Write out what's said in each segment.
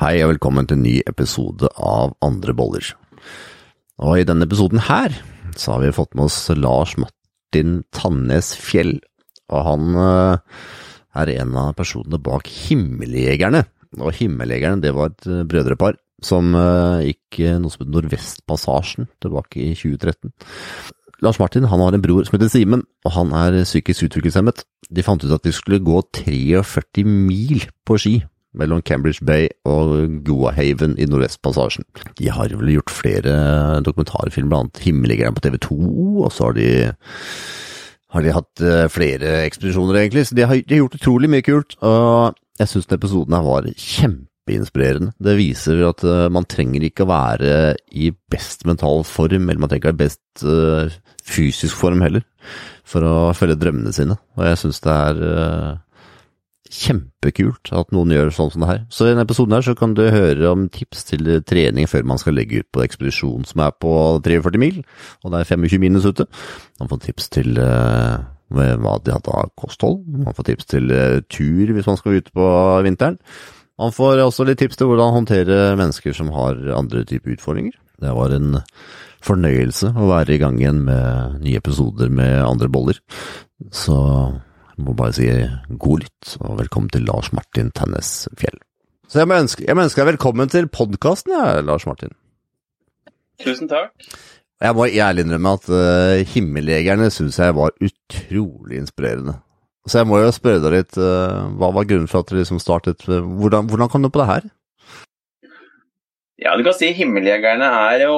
Hei og velkommen til en ny episode av Andre boller. Og i denne episoden her så har vi fått med oss Lars Martin Tannes Fjell. Og han eh, er en av personene bak Himmeljegerne. Og Himmeljegerne det var et eh, brødrepar som eh, gikk noe som het Nordvestpassasjen tilbake i 2013. Lars Martin han har en bror som heter Simen, og han er psykisk utviklingshemmet. De fant ut at de skulle gå 43 mil på ski mellom Cambridge Bay og Goahaven i Nordvestpassasjen. De har vel gjort flere dokumentarfilmer, blant annet Himmeligeren på TV 2, og så har de, har de hatt eh, flere ekspedisjoner, egentlig. Så de har, de har gjort utrolig mye kult, og jeg syns episoden her var kjempeinspirerende. Det viser at uh, man trenger ikke å være i best mental form, eller man trenger ikke å være i best uh, fysisk form heller, for å følge drømmene sine. Og jeg syns det er kjempekult at noen gjør sånn som det her. Så i denne episoden her så kan du høre om tips til trening før man skal legge ut på ekspedisjon som er på 43 mil, og det er 25 minus ute. Man får tips til uh, hva de hadde av kosthold. Man får tips til uh, tur hvis man skal ut på vinteren. Man får også litt tips til hvordan håndtere mennesker som har andre typer utfordringer. Det var en fornøyelse å være i gang igjen med nye episoder med andre boller. Så jeg må bare si god lytt, og velkommen til Lars Martin Tennes Fjell. Så jeg må ønske, jeg må ønske deg velkommen til podkasten, jeg, Lars Martin. Tusen takk. Jeg må ærlig innrømme at uh, Himmeljegerne syns jeg var utrolig inspirerende. Så jeg må jo spørre deg litt, uh, hva var grunnen for at du liksom startet uh, hvordan, hvordan kom du på det her? Ja, du kan si Himmeljegerne er jo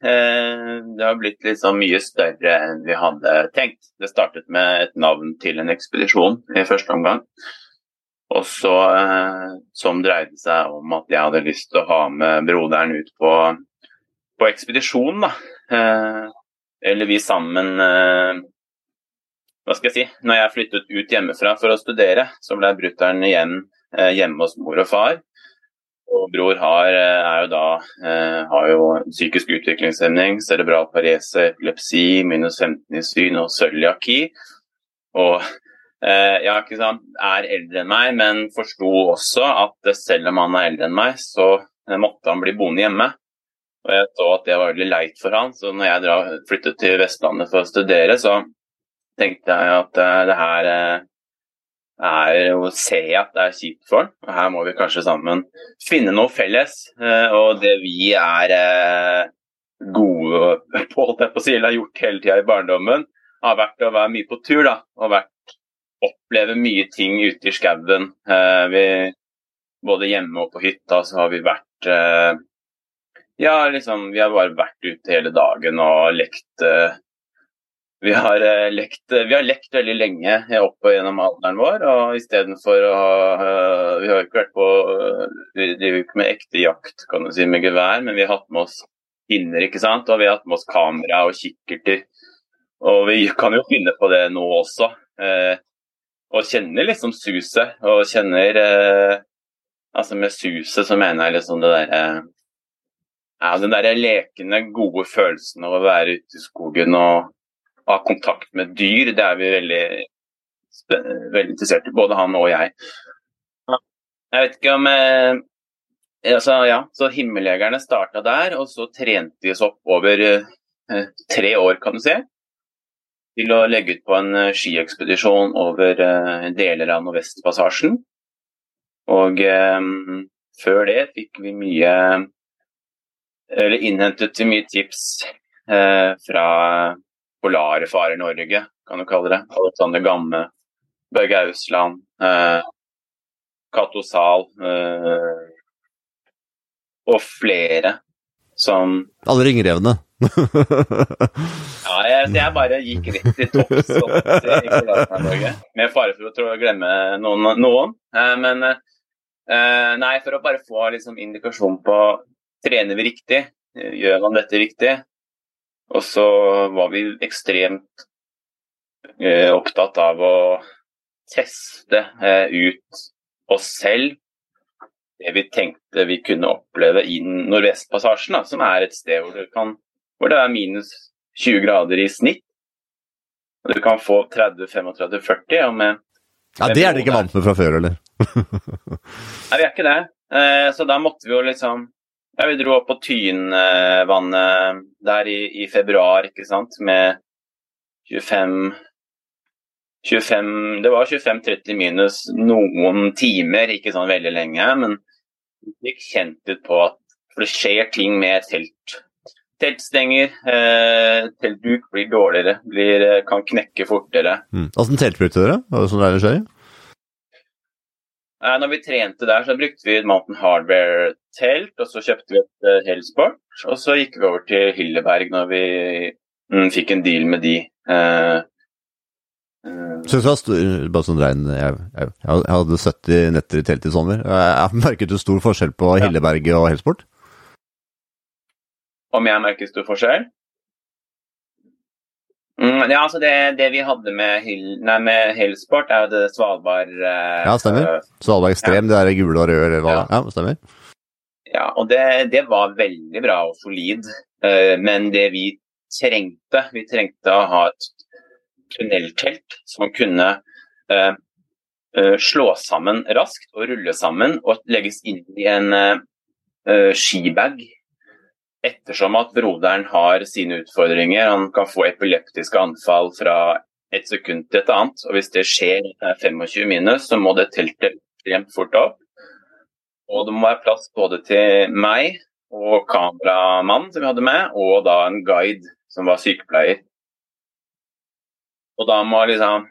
Det har blitt liksom mye større enn vi hadde tenkt. Det startet med et navn til en ekspedisjon i første omgang. Og så eh, Som dreide seg om at jeg hadde lyst til å ha med broderen ut på, på ekspedisjon. da. Eh, eller vi sammen eh, Hva skal jeg si? Når jeg flyttet ut hjemmefra for å studere, så ble brutter'n igjen eh, hjemme hos mor og far. Og bror har, eh, er jo da, eh, har jo psykisk utviklingshemning, cerebral parese, epilepsi, minus 15 i syn og cøliaki. Og eh, ja, ikke sant, er eldre enn meg, men forsto også at selv om han er eldre enn meg, så måtte han bli boende hjemme. Og jeg så at det var veldig leit for han, så når jeg flyttet til Vestlandet for å studere, så tenkte jeg at det her er å se at det er kjipt for ham. Og her må vi kanskje sammen finne noe felles. Eh, og det vi er eh, gode på, holdt jeg på å si, eller har gjort hele tida i barndommen, har vært å være mye på tur. da, og vært, oppleve mye ting ute i skauen. Eh, både hjemme og på hytta så har vi vært Ja, liksom, vi har bare vært ute hele dagen og lekt vi har, uh, lekt, vi har lekt veldig lenge opp og gjennom alderen vår. og istedenfor å ha Vi har ikke vært på Vi driver ikke med ekte jakt kan du si, med gevær, men vi har hatt med oss pinner ikke sant? og vi har hatt med oss kamera og kikkerter. Og vi kan jo finne på det nå også. Og kjenner liksom suset. Og kjenner Altså med suset så mener jeg liksom det derre ja, den der lekende, gode følelsen av å være ute i skogen og ha kontakt med dyr. Det er vi veldig, veldig interessert i, både han og jeg. Jeg vet ikke om eh, altså, ja, så Himmeljegerne starta der, og så trente vi oss opp over eh, tre år, kan du si. Til å legge ut på en eh, skiekspedisjon over eh, deler av Nordvestpassasjen. Og eh, før det fikk vi mye Eller innhentet mye tips eh, fra polare farer Norge, kan du kalle det. Alexander Gamme, Børge Ausland, eh, Cato Zahl eh, og flere som Alle ringrevene? ja, jeg, jeg, bare gikk rett til topps med fare for å glemme noen. noen. Eh, men eh, nei, for å bare få liksom, indikasjon på trener vi riktig, gjør man dette riktig, og så var vi ekstremt eh, opptatt av å teste eh, ut oss selv det vi tenkte vi kunne oppleve i Nordvestpassasjen, da, som er et sted hvor kan, hvor det er minus 20 grader i snitt. Og du kan få 30-35-40. Ja, det er dere ikke vant med fra før, eller? Nei, vi er ikke det. Eh, så da måtte vi jo liksom Ja, vi dro opp på Tynvannet der i, i februar, ikke sant, med 25 25, det var 25-30 minus noen timer, ikke sånn veldig lenge. Men vi fikk kjent ut på at For det skjer ting med telt. Teltstenger, eh, teltduk blir dårligere, blir, eh, kan knekke fortere. Mm. Åssen telt brukte dere? Var det sånn der det skjer? Når vi trente der, så brukte vi Mountain Mountain Hardware-telt, og så kjøpte vi et uh, Hellsport. Og så gikk vi over til Hilleberg når vi mm, fikk en deal med de. Uh, uh, det var stor, bare sånn rein, jeg, jeg, jeg, hadde 70 netter i telt i sommer. Jeg, jeg merket du stor forskjell på Ja. Hilleberg og Hellsport. Om jeg merker stor forskjell? Mm, ja, altså det, det vi hadde med, Hill, nei, med Hellsport, er jo det Svalbard eh, Ja, stemmer. Svalbard Ekstrem, det der gule og røde, eller hva Ja. Ja, stemmer. Ja, og det, det var veldig bra og solid. Eh, men det vi trengte, vi trengte å ha et tunneltelt som kunne eh, eh, slå sammen raskt og rulle sammen og legges inn i en skibag. Ettersom at broderen har sine utfordringer. Han kan få epileptiske anfall fra et sekund til et annet. Og hvis det skjer eh, 25 minus, så må det teltet ekstremt fort opp. Og det må være plass både til meg og kameramann som vi hadde med, og da en guide som var sykepleier. Og da må liksom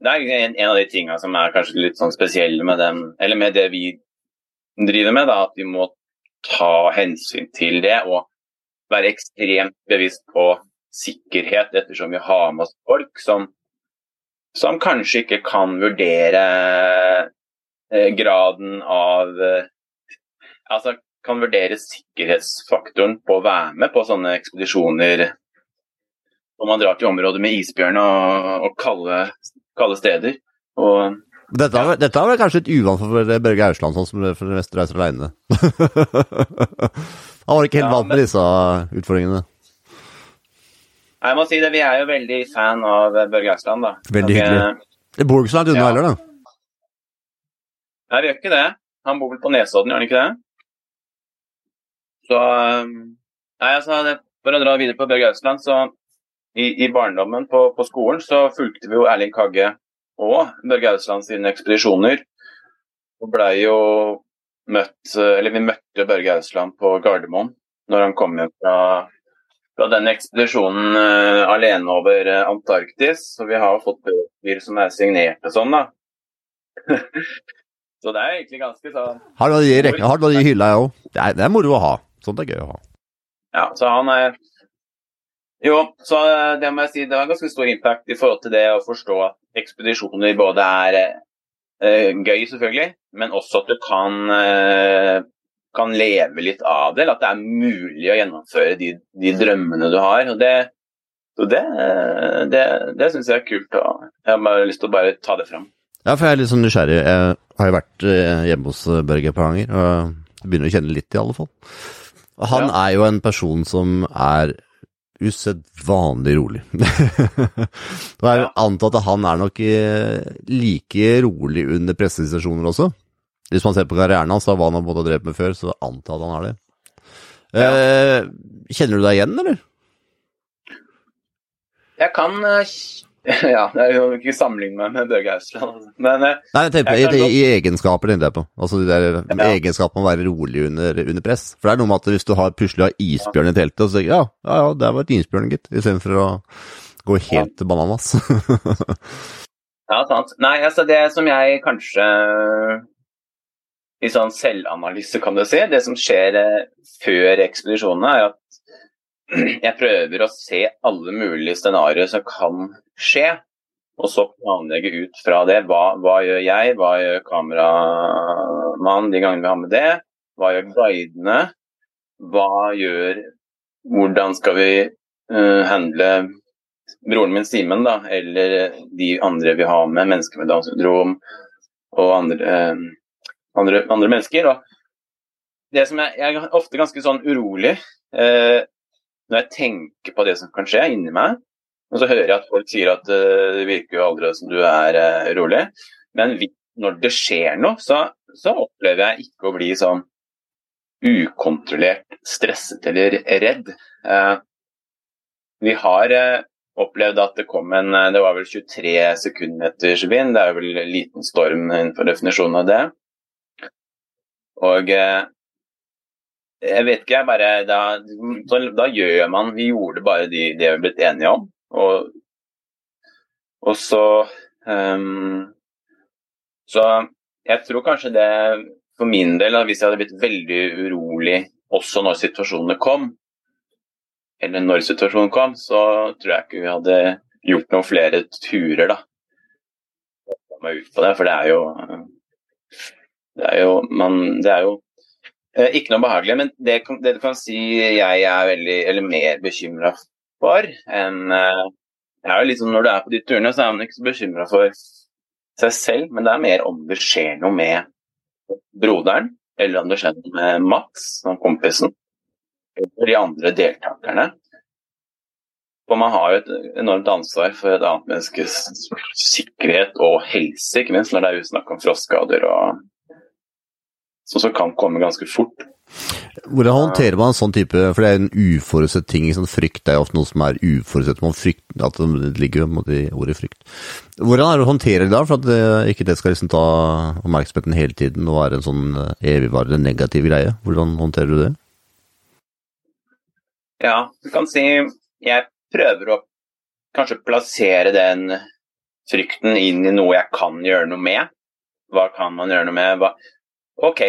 Det er en, en av de tinga som er kanskje litt sånn spesielle med dem, eller med det vi driver med, da, at vi må ta hensyn til det og være ekstremt bevisst på sikkerhet, ettersom vi har med oss folk som, som kanskje ikke kan vurdere graden av eh, Altså kan vurdere sikkerhetsfaktoren på å være med på sånne ekspedisjoner når man drar til områder med isbjørn og, og kalde, kalde steder. Og Dette er, vel- dette er vel kanskje et uvant for Børge Ausland, sånn som for det meste reiser alene. Han var ikke helt Ja, vant med disse utfordringene. jeg må si det, vi er jo veldig fan av Børge Ausland, da. Veldig hyggelig. Borgsland Det bor ikke så langt unna Ja. heller, da. Nei, vi gjør ikke det. Han bor vel på Nesodden, gjør han ikke det? Så um, Nei, altså, det, for å dra videre på Bjørg Ausland, så i, i barndommen på, på skolen så fulgte vi jo Erling Kagge og Børge Ausland sine ekspedisjoner. Og blei jo møtt Eller vi møtte Børge Ausland på Gardermoen når han kom hjem fra, fra den ekspedisjonen uh, alene over eh, Antarktis. Så vi har jo fått bøker som er signert og sånn, da. Så det er egentlig ganske sånn Har du de har du i hylla, jeg òg. Det, det er moro å ha. Sånt er gøy å ha. Ja, så han er Jo, så eh, det må jeg si, det har ganske stor impact i forhold til det å forstå at ekspedisjoner både er eh, gøy, selvfølgelig, men også at du kan, eh, kan leve litt av det. Eller at det er mulig å gjennomføre de, de drømmene du har. og det så det, eh, det, det syns jeg er kult. Og jeg har bare lyst til å bare ta det fram. Ja, for jeg er litt sånn nysgjerrig. Jeg har jo vært eh, hjemme hos eh, Børge et par ganger, og begynner å kjenne litt, i alle fall. Og han Ja. er jo en person som er usedvanlig rolig. Og jeg Ja. antar at han er nok eh, like rolig under pressesituasjoner også. Hvis man ser på karrieren hans, og hva han har både drevet med før, så antar jeg at han er det. Eh, kjenner du deg igjen, eller? Jeg kan Ja, det er jo ikke sammenligne meg med Børge Ausland, altså. men eh, Nei, jeg tenker på, Jeg i, i egenskaper tenkte jeg på. Altså de der Ja. egenskapene å være rolig under, under press. For det er noe med at hvis du har plutselig har isbjørn i teltet, og så tenker du ja, ja, ja, der var et isbjørn, gitt. Istedenfor å gå helt bananas. Ja, sant. Nei, altså det som jeg kanskje I sånn selvanalyse, kan du si, det som skjer eh, før ekspedisjonene, er at jeg prøver å se alle mulige scenarioer som kan skje, og så planlegge ut fra det. Hva, hva gjør jeg, hva gjør kameramannen de gangene vi har med det? Hva gjør guidene? Hva gjør Hvordan skal vi uh, handle broren min Simen, da, eller de andre vi har med, mennesker med Downs syndrom og andre, uh, andre, andre mennesker. Og det som jeg, jeg er ofte ganske sånn urolig uh, når jeg tenker på det som kan skje inni meg. Og så hører jeg at folk sier at eh, det virker jo aldri som du er rolig. Men når det skjer noe, så, så opplever jeg ikke å bli sånn ukontrollert stresset eller redd. Eh, vi har eh, opplevd at det kom en eh, Det var vel 23 sekundmeters vind. Det er vel en liten storm innenfor definisjonen av det. Og eh, jeg vet ikke, jeg bare da, da, gjør man Vi gjorde bare de, det vi ble enige om. Og, og så um, Så jeg tror kanskje det for min del, hvis jeg hadde blitt veldig urolig også når situasjonene kom, eller når situasjonen kom, så tror jeg ikke vi hadde gjort noen flere turer, da. Meg ut på det, for det er jo Det er jo, man, det er jo eh, ikke noe behagelig. Men det, det, du kan si jeg er veldig, eller mer bekymra for enn eh, er jo liksom, Når du er på de turene, så er man ikke så bekymra for seg selv, men det er mer om det skjer noe med broderen, eller om det skjer noe med Mats, kompisen, eller de andre deltakerne. For man har jo et enormt ansvar for et annet menneskes sikkerhet og helse, ikke minst når det er snakk om frostskader og som kan komme ganske fort. Hvordan håndterer man en sånn type For det er en uforutsett ting. Sånn frykt er jo ofte noe som er uforutsett. Man frykter at det ligger i ordet frykt. Hvordan er det å håndtere det da, for at det, ikke det skal liksom ta oppmerksomheten hele tiden og være en sånn eh, evigvarende negativ greie? Hvordan håndterer du det? Ja, du kan si jeg prøver å kanskje plassere den frykten inn i noe jeg kan gjøre noe med. Hva kan man gjøre noe med? Hva, OK,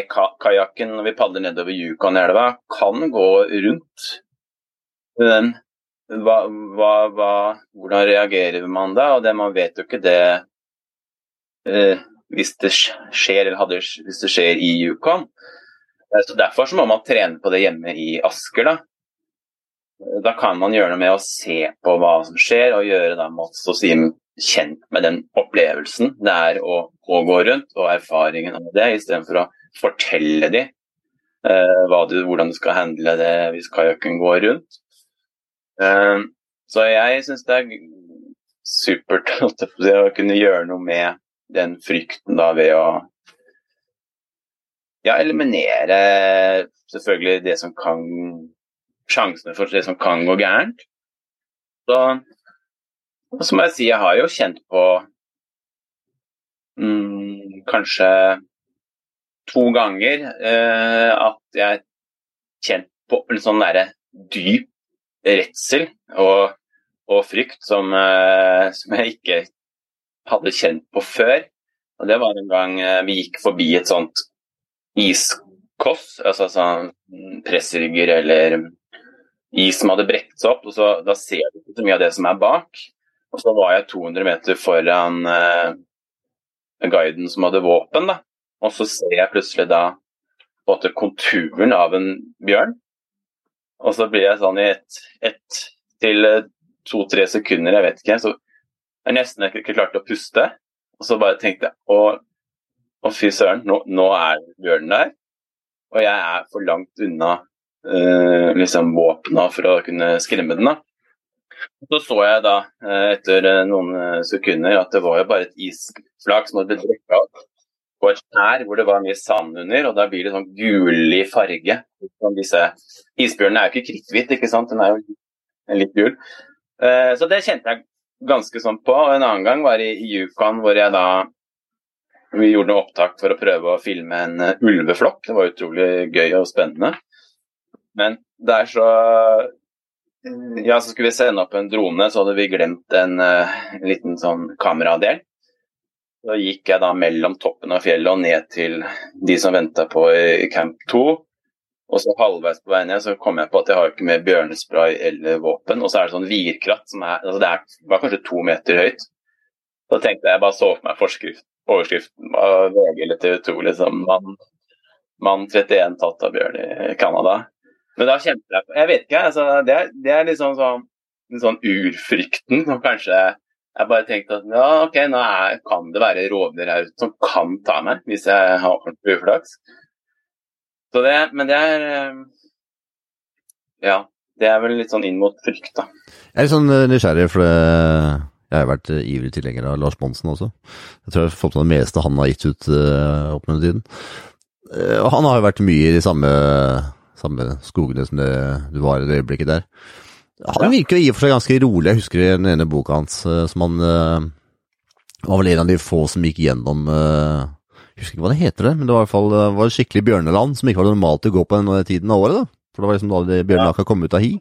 kajakken når vi padler nedover Yukonelva kan gå rundt. den. hva, hva, hva, hvordan reagerer man da? Og det, man vet jo ikke det eh, hvis det skjer eller hadde, hvis det skjer i Yukon. Eh, så Derfor så må man trene på det hjemme i Asker. Da Da kan man gjøre noe med å se på hva som skjer, og gjøre da Mats og Simen kjent med den opplevelsen det er å, å gå rundt, og erfaringen av det, istedenfor å fortelle dem uh, du, hvordan du skal handle det hvis kajakken går rundt. Uh, så jeg syns det er supert å kunne gjøre noe med den frykten da ved å ja, eliminere selvfølgelig det som kan Sjansene for det som kan gå gærent. Så, så må jeg si jeg har jo kjent på mm, kanskje to ganger eh, at jeg kjent på en sånn derre dyp redsel og, og frykt som, eh, som, jeg ikke hadde kjent på før. Og Det var en gang eh, vi gikk forbi et sånt iskoss, altså sånn pressrygger eller is som hadde brekt seg opp. og så, Da ser du ikke så mye av det som er bak. Og så var jeg 200 meter foran eh, guiden som hadde våpen. da. Og så ser jeg plutselig da en konturen av en bjørn. Og så blir jeg sånn i ett et til eh, to-tre sekunder, jeg vet ikke, så jeg nesten ikke, klarte å puste. Og så bare tenkte jeg å, å fy søren, nå, nå, er bjørnen der. Og jeg er for langt unna eh, liksom våpna for å kunne skremme den. da. Så så jeg da, uh, etter noen sekunder, at det var jo bare et isflak som hadde blitt drukket av på et skjær hvor det var mye sand under, og da blir det sånn gullig farge. Sånn disse isbjørnene er jo ikke kritthvit, ikke sant, den er jo litt gul. Uh, så det kjente jeg ganske sånn på. Og en annen gang var i, Yukon hvor jeg da vi gjorde noe opptak for å prøve å filme en uh, ulveflokk. Det var utrolig gøy og spennende. Men der så Ja, så skulle vi sende opp en drone, så hadde vi glemt en, uh, en liten sånn kameradel. Da gikk jeg da mellom toppen av fjellet og ned til de som venta på i camp 2. Og så halvveis på vei ned så kom jeg på at jeg har ikke med bjørnespray eller våpen. Og så er det sånn virkratt som er, altså det er, var kanskje to meter høyt. Da tenkte jeg bare så for meg forskrift, overskriften av VG eller TV 2, liksom. Mann, man 31 tatt av bjørn i Canada. Men da kjente jeg på Jeg vet ikke, altså, det, er, det er liksom sånn, sånn urfrykten som kanskje jeg bare tenkte at ja, ok, nå er, kan det være rovdyr her ute som kan ta meg hvis jeg har ordentlig uflaks. Så det, men det er eh, Ja. Det er vel litt sånn inn mot frykt, da. Jeg er litt sånn eh, nysgjerrig, for Jeg har vært ivrig tilhenger av Lars Monsen også. Jeg tror jeg har fått med det meste han har gitt ut opp gjennom tiden. Han har jo vært mye i de samme, samme skogene som det du var i det øyeblikket der. Han virker jo i og for seg ganske rolig. Jeg husker den ene boka hans som han var vel en av de få som gikk gjennom Jeg husker ikke hva det heter, det, men det var i hvert fall var skikkelig bjørneland som ikke var normalt å gå på den tiden av året. da. For det var liksom da bjørnene akkurat kom ut av hi.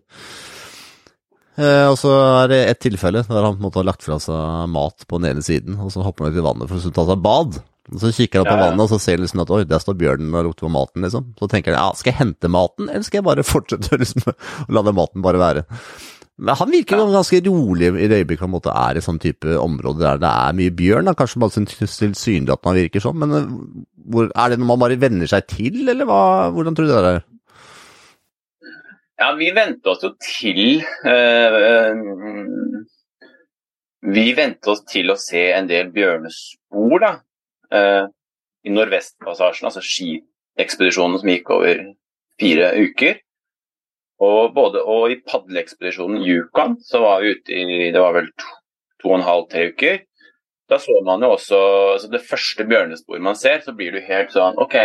Eh, og så er det et tilfelle der han på en måte har lagt fra seg mat på den ene siden, og så hopper han ut i vannet for å ta seg bad. Så kikker han på ja, ja. vannet og så ser han liksom at oi, der står bjørnen og lukter på maten, liksom. Så tenker han ja, skal jeg hente maten, eller skal jeg bare fortsette liksom, å la den maten bare være? Men han virker ja. ganske rolig i det øyeblikket han måtte er i sånn type område der det er mye bjørn. Da. Kanskje bare tilsynelatende at han virker sånn, men eh, hvor, er det noe man bare venner seg til, eller hva? hvordan tror du det er? Ja, vi vente oss jo til uh, Vi vente oss til å se en del bjørnespor da, uh, i Nordvestpassasjen, altså skiekspedisjonen som gikk over fire uker. Og, både, og i padleekspedisjonen Yukon så var vi ute i det var vel to, to og en halv, tre uker. Da så man jo også altså Det første bjørnesporet man ser, så blir du helt sånn OK,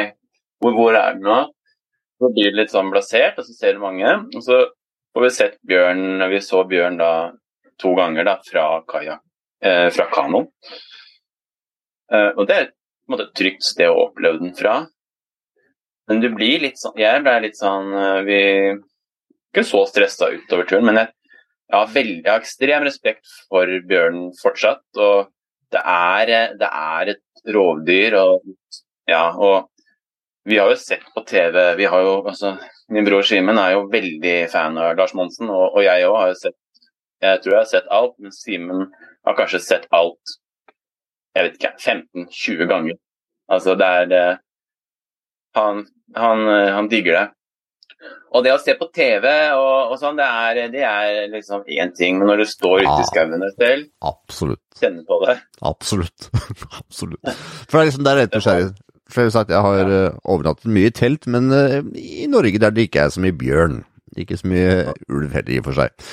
hvor, hvor er det nå? Så blir det litt sånn blasert, og så ser du mange. Og så får vi sett bjørn Vi så bjørn da to ganger da fra kaia, eh, fra kanoen. Eh, og det er på en måte et trygt sted å oppleve den fra. Men du blir litt sånn Jeg ble litt sånn eh, Vi ikke så stressa utover turen, men jeg, jeg, har veldig, jeg har ekstrem respekt for bjørnen fortsatt. Og det er, eh, det er et rovdyr, og ja, og vi har jo sett på TV vi har jo, altså, Min bror Simen er jo veldig fan av Lars Monsen, og, og jeg òg har jo sett Jeg tror jeg har sett alt, men Simen har kanskje sett alt jeg vet ikke, 15-20 ganger. Altså, det er det han, han, han, digger det. Og det å se på TV og, og sånn, det er, det er liksom én ting. Men når du står ute i skauen et sted, kjenner på det Absolutt. Absolutt. For det er liksom, det er rett slett for sagt, jeg har ja. Eh, overnattet mye i telt, men i Norge der det ikke er så mye bjørn. Ikke så mye ulv heller, i og for seg.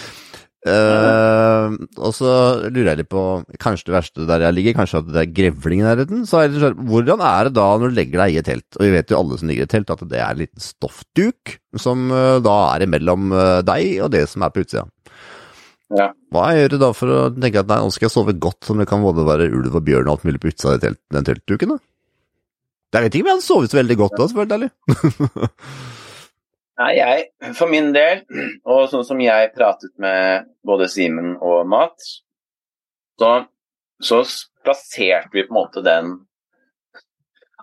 Uh, og så lurer jeg litt på, kanskje det verste der jeg ligger, kanskje at det er grevling i nærheten. Så er det sånn, hvordan er det da når du legger deg i et telt, og vi vet jo alle som ligger i et telt, at det er en liten stoffduk som uh, da er imellom deg og det som er på utsida. Ja. Hva gjør du da for å tenke at nei, nå skal jeg sove godt, som det kan både være ulv og bjørn og alt mulig på utsida av den teltduken? da? Jeg vet ikke om jeg hadde sovet så veldig godt da, ærlig. Nei, jeg, for min del, og sånn som jeg pratet med både Simen og Mat, så, så, plasserte vi på en måte den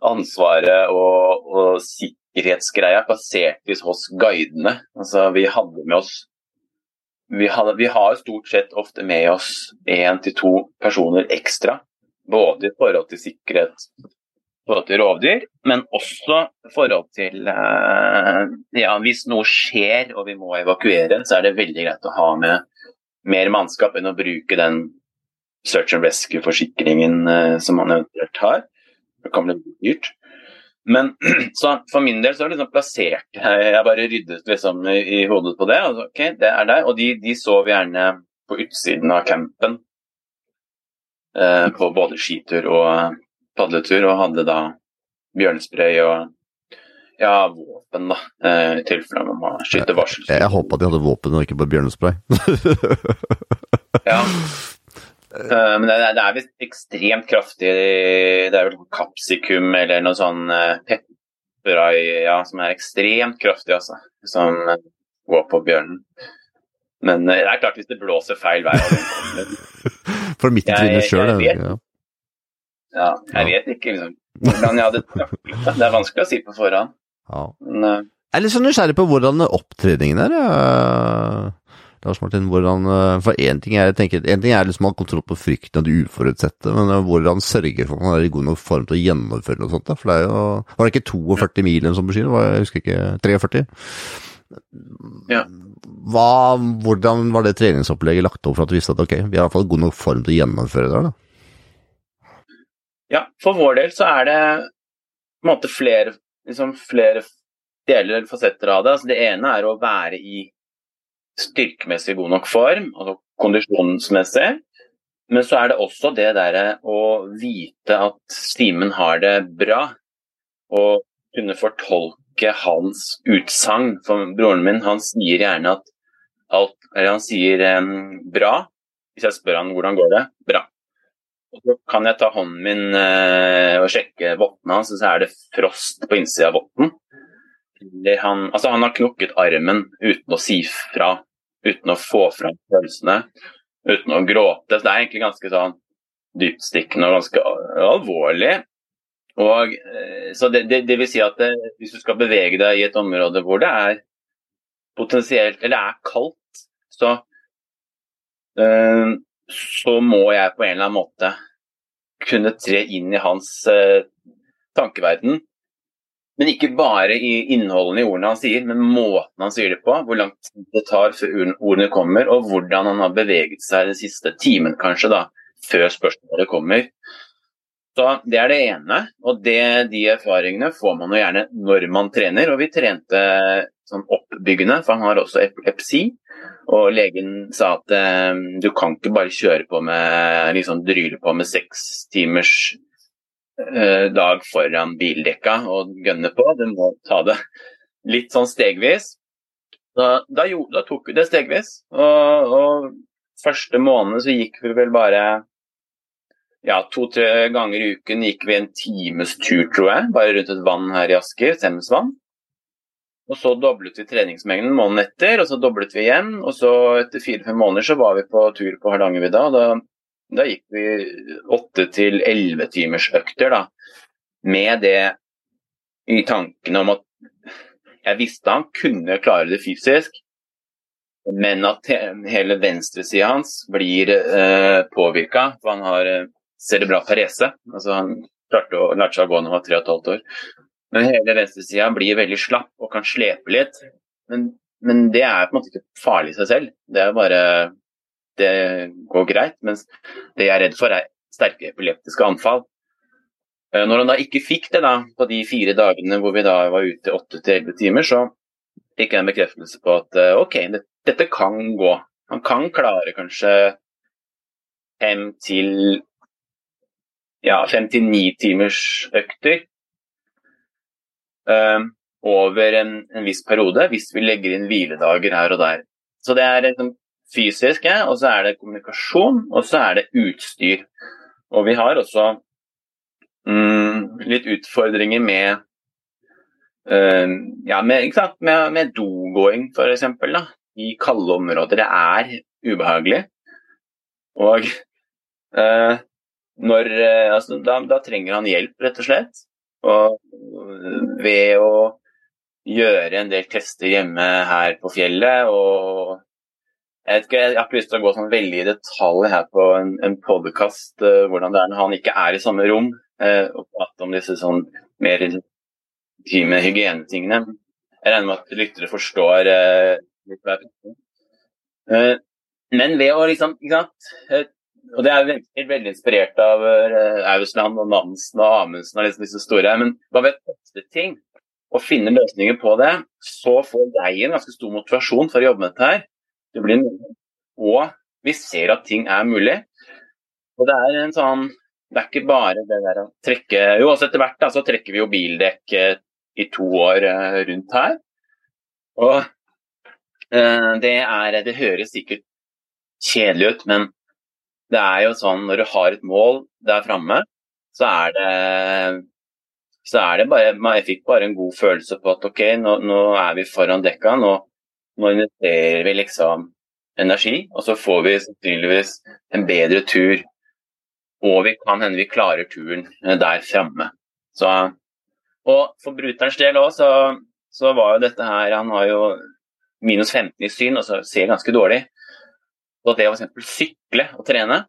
ansvaret og, og sikkerhetsgreia plasserte hos guidene. Altså, vi hadde med oss vi, hadde, vi har stort sett ofte med oss én til to personer ekstra. Både i forhold til sikkerhet forhold til rovdyr, men også forhold til eh, ja, Hvis noe skjer og vi må evakuere, så er det veldig greit å ha med mer mannskap enn å bruke den search and rescue-forsikringen eh, som man eventuelt har. Det kan bli dyrt. Men så for min del så er det liksom plassert Jeg bare ryddet liksom i, i hodet på det. Altså, ok, det er der. Og de, de sov gjerne på utsiden av campen. Eh, på både skitur og padletur og hadde da bjørnespray og ja, våpen, da. Eh, I tilfelle man må skyte varsel. Jeg, jeg håpa de hadde våpen og ikke bare bjørnespray. ja. Uh, men det, det er visst ekstremt kraftig Det er vel kapsikum eller noe sånn pepperai ja, som er ekstremt kraftig, altså. Som går på bjørnen. Men det er klart, hvis det blåser feil vei For midt i trynet sjøl, ja. Ja, jeg vet ikke liksom, hvordan jeg hadde taklet det. Det er vanskelig å si på forhånd. Ja. Men, uh, jeg er litt så nysgjerrig på hvordan opptredningen er. Ja. Lars Martin, hvordan, eh, for én ting er, jeg tenker, en ting er liksom å ha kontroll på frykten og det uforutsette, men eh, hvordan sørger for at man er i god nok form til å gjennomføre noe sånt? Da? For det er jo, Var det ikke 42 mil eller sånn på ski? Jeg husker ikke. 43? Ja. Hva, hvordan var det treningsopplegget lagt opp for at du visste at ok, vi har i hvert fall god nok form til å gjennomføre det? da? Ja, for vår del så er det på en måte flere, liksom flere deler eller fasetter av det. Altså, det ene er å være i styrkemessig god nok form, altså kondisjonsmessig. Men så er det også det derre å vite at Simen har det bra, og kunne fortolke hans utsagn. For broren min han sier gjerne at alt Eller han sier um, bra. Hvis jeg spør han hvordan går det, bra. Og så kan jeg ta hånden min uh, og sjekke votten hans, så er det frost på innsida av votten. Han, altså han har knukket armen uten å si fra, uten å få fram følelsene uten å gråte. Så det er egentlig ganske sånn dyptstikkende og ganske alvorlig. Og, eh, så det, det, det, vil si at det, hvis du skal bevege deg i et område hvor det er potensielt Eller er kaldt, så, øh, så må jeg på en eller annen måte kunne tre inn i hans øh, tankeverden men ikke bare i innholdene i ordene han sier, men måten han sier det på. Hvor lang tid det tar før ordene kommer, og hvordan han har beveget seg den siste timen, kanskje, da, før spørsmålet kommer. Så Det er det ene, og det, de erfaringene får man jo gjerne når man trener. Og vi trente sånn oppbyggende, for han har også epilepsi. Og legen sa at eh, du kan ikke bare kjøre på med liksom dryle på med seks timers Eh, dag foran bildekka og gønne på. Du må ta det litt sånn stegvis. Da, da, da tok vi det stegvis. Og, og, første måned så gikk vi vel bare ja, to-tre ganger i uken gikk vi en times tur, tror jeg, bare rundt et vann her i Asker, Thamesvann. Og så doblet vi treningsmengden måneden etter, og så doblet vi igjen. Og så etter fire-fem måneder så var vi på tur på Hardangervidda, og da da gikk vi åtte til elleve timers økter, da. Med det i tankene om at jeg visste han kunne klare det fysisk, men at hele venstresida hans blir eh, påvirka. For han har eh, cerebral parese. Altså han klarte å lære seg å gå da han var tre og et halvt år. Men hele venstresida blir veldig slapp og kan slepe litt. Men, men, det er på en måte ikke farlig i seg selv. Det er bare det går greit. Mens det jeg er redd for, er sterke epileptiske anfall. Eh, når han da ikke fikk det da, på de fire dagene hvor vi da var ute åtte til elleve timer, så fikk jeg en bekreftelse på at eh, OK, det, dette kan gå. Han kan klare kanskje fem til ja, fem til ni timers økter over en, en, viss periode, hvis vi legger inn hviledager her og der. Så det er liksom fysiske, og så er det kommunikasjon, og så er det utstyr. Og vi har også mm, litt utfordringer med uh, ja, med, med, med dogåing, f.eks. I kalde områder. Det er ubehagelig. Og uh, når, uh, altså, da, da, trenger han hjelp, rett og slett. Og ved å gjøre en del tester hjemme her på fjellet og jeg, ikke, jeg, har ikke lyst til å gå sånn veldig i detalj her på en, en podkast uh, eh, hvordan det er når han ikke er i samme rom, uh, og prate om disse sånn mer intime hygienetingene. Jeg regner med at lyttere forstår uh, litt prater om. Men ved å liksom ikke sant, Og det er veldig, veldig inspirert av Ausland og Nansen og Amundsen og liksom disse store. Men bare ved første ting, og finne løsninger på det, så får jeg en ganske stor motivasjon for å jobbe med dette her. Det blir mulig. Og vi ser at ting er mulig. Og det er en sånn Det er ikke bare det der å trekke Jo, også etter hvert da, så trekker vi jo bildekk eh, i to år eh, rundt her. Og eh, det er Det høres sikkert kjedelig ut, men det er jo sånn når du har et mål der framme, så er det så er det bare Jeg fikk bare en god følelse på at OK, nå, nå er vi foran dekka. Nå, nå investerer vi liksom energi, og så får vi sannsynligvis en bedre tur. Og vi kan hende vi klarer turen eh, der framme. Og for bruterens del òg, så, så, var jo dette her Han har jo minus 15 i syn, og ser ganske dårlig. Så det å f.eks. sykle og trene,